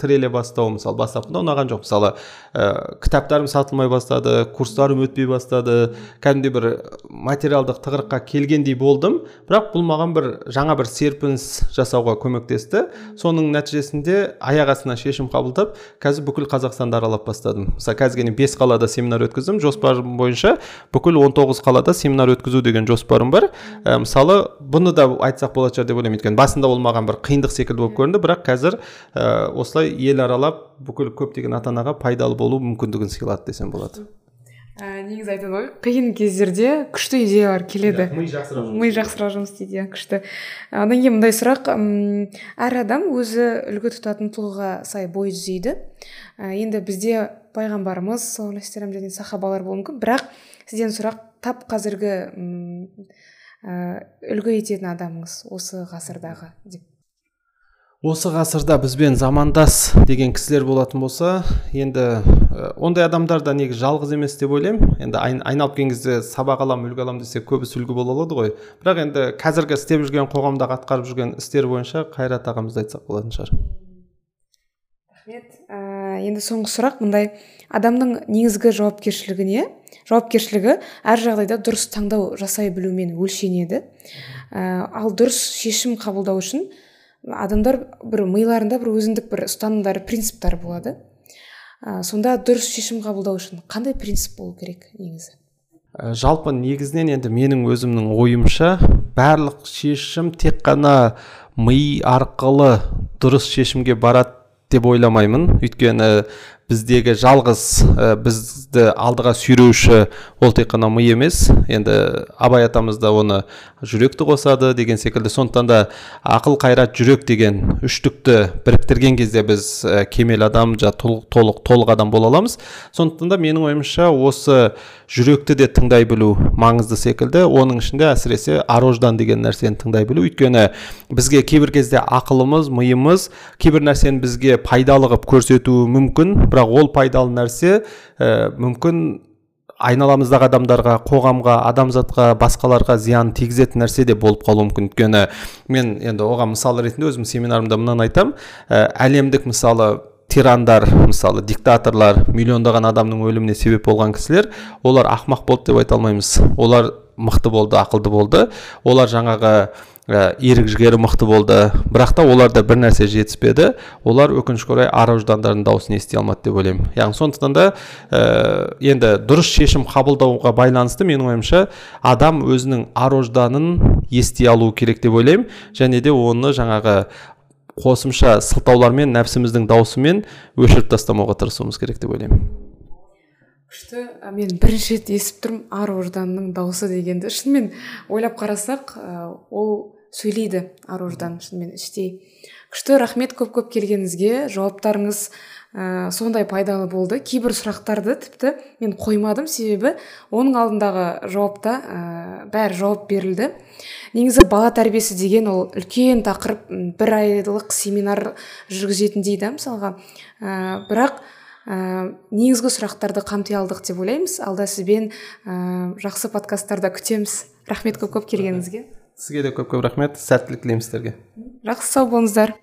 тіреле бастау мысалы бастапқыда ұнаған жоқ. мысалы ә, кітаптарым сатылмай бастады курстарым өтпей бастады кәдімгідей бір материалдық тығырыққа келгендей болдым. бірақ бұл маған бір жаңа бір серпіліс жасауға көмектесті. соның нәтижесінде аяқ астынан шешім қабылдап қазір бүкіл қазақстанды аралап бастадым. Мысалы қазір бес қалада семинар өткіздім. жоспарым бойынша бүкіл 19 қалада семинар өткізу деген жоспарым бар. Ә, мысалы бұны да айтсақ болатын шығар деп ойлаймын. өйткені басында ол маған бір қиын қиындық секілді болып көрінді. Бірақ қазір ә, осылай ел аралап бүкіл көптеген ата анаға пайдалы болу мүмкіндігін сыйлады десем болады. Ә, негізі айтады ғой қиын кездерде күшті идеялар келеді. Ми жақсырақ ми жақсырақ жұмыс істейді иә күшті. Одан кейін мындай сұрақ әр адам өзі үлгі тұтатын тұлғаға сай бой түзейді. Ә, енді бізде пайғамбарымыз саллаллаху алейхи және сахабалар болуы мүмкін. Бірақ сізден сұрақ тап қазіргі ә, үлгі ететін адамыңыз осы ғасырдағы деп осы ғасырда бізбен замандас деген кісілер болатын болса енді ондай адамдар да негізі жалғыз емес деп ойлаймын. Енді айналып келген кезде сабақ аламын үлгі аламын десе көбісі үлгі бола алады ғой. Бірақ енді қазіргі істеп жүрген қоғамдағы атқарып жүрген істер бойынша қайрат ағамызды айтсақ болатын шығар. Рахмет. Ә, енді соңғы сұрақ мындай. Адамның негізгі жауапкершілігіне жауапкершілігі әр жағдайда дұрыс таңдау жасай білумен өлшенеді. Ә, ал дұрыс шешім қабылдау үшін адамдар бір миларында бір өзіндік бір ұстанымдары принциптары болады. Ә, сонда дұрыс шешім қабылдау үшін қандай принцип болу керек негізі? Ә, жалпы негізінен енді менің өзімнің ойымша барлық шешім тек қана ми арқылы дұрыс шешімге барады деп ойламаймын. Өйткені біздегі жалғыз ә, бізді алдыға сүйреуші ол тек қана ми емес. Енді абай атамыз да оны жүректі қосады деген секілді. Сондықтан да ақыл қайрат жүрек деген үштікті біріктірген кезде біз ә, кемел адам жа толық, толық толық адам бола аламыз. Сондықтан да менің ойымша осы жүректі де тыңдай білу маңызды секілді. Оның ішінде әсіресе ар ождан деген нәрсені тыңдай білу. Өйткені бізге кейбір кезде ақылымыз миымыз кейбір нәрсені бізге пайдалы қылып көрсетуі мүмкін. Бірақ ол пайдалы нәрсе ә, мүмкін айналамыздағы адамдарға қоғамға адамзатқа басқаларға зиян тигізетін нәрсе де болып қалуы мүмкін. Өйткені мен енді оған мысал ретінде өзім семинарымда мынаны айтамын ә, әлемдік мысалы тирандар мысалы диктаторлар миллиондаған адамның өліміне себеп болған кісілер олар ақымақ болды деп айта алмаймыз. Олар мықты болды ақылды болды. Олар жаңағы ә, ерік жігері мықты болды. Бірақ та оларда бір нәрсе жетіспеді. Олар өкінішке орай ар ождандарының дауысын ести алмады деп ойлаймын. Яғни сондықтан да ә, енді дұрыс шешім қабылдауға байланысты менің ойымша адам өзінің ар ожданын ести алу керек деп ойлаймын. Және де оны жаңағы қосымша сылтаулармен нәпсіміздің даусымен өшіріп тастамауға тырысуымыз керек деп ойлаймын. Күшті. Мен бірінші рет естіп тұрмын ар ожданның дауысы дегенді. Шынымен ойлап қарасақ ол сөйлейді ар ождан шынымен іштей. Күшті рахмет көп көп келгеніңізге. Жауаптарыңыз ә, сондай пайдалы болды. Кейбір сұрақтарды тіпті мен қоймадым. Себебі оның алдындағы жауапта ә, бәрі жауап берілді. Негізі бала тәрбиесі деген ол үлкен тақырып бір айлық семинар жүргізетіндей да мысалға. Ә, бірақ ә, негізгі сұрақтарды қамти алдық деп ойлаймыз. Алда сізбен ә, жақсы подкасттарда күтеміз. Рахмет көп көп келгеніңізге. Сізге де көп көп рахмет. Сәттілік тілеймін сіздерге. Жақсы сау болыңыздар.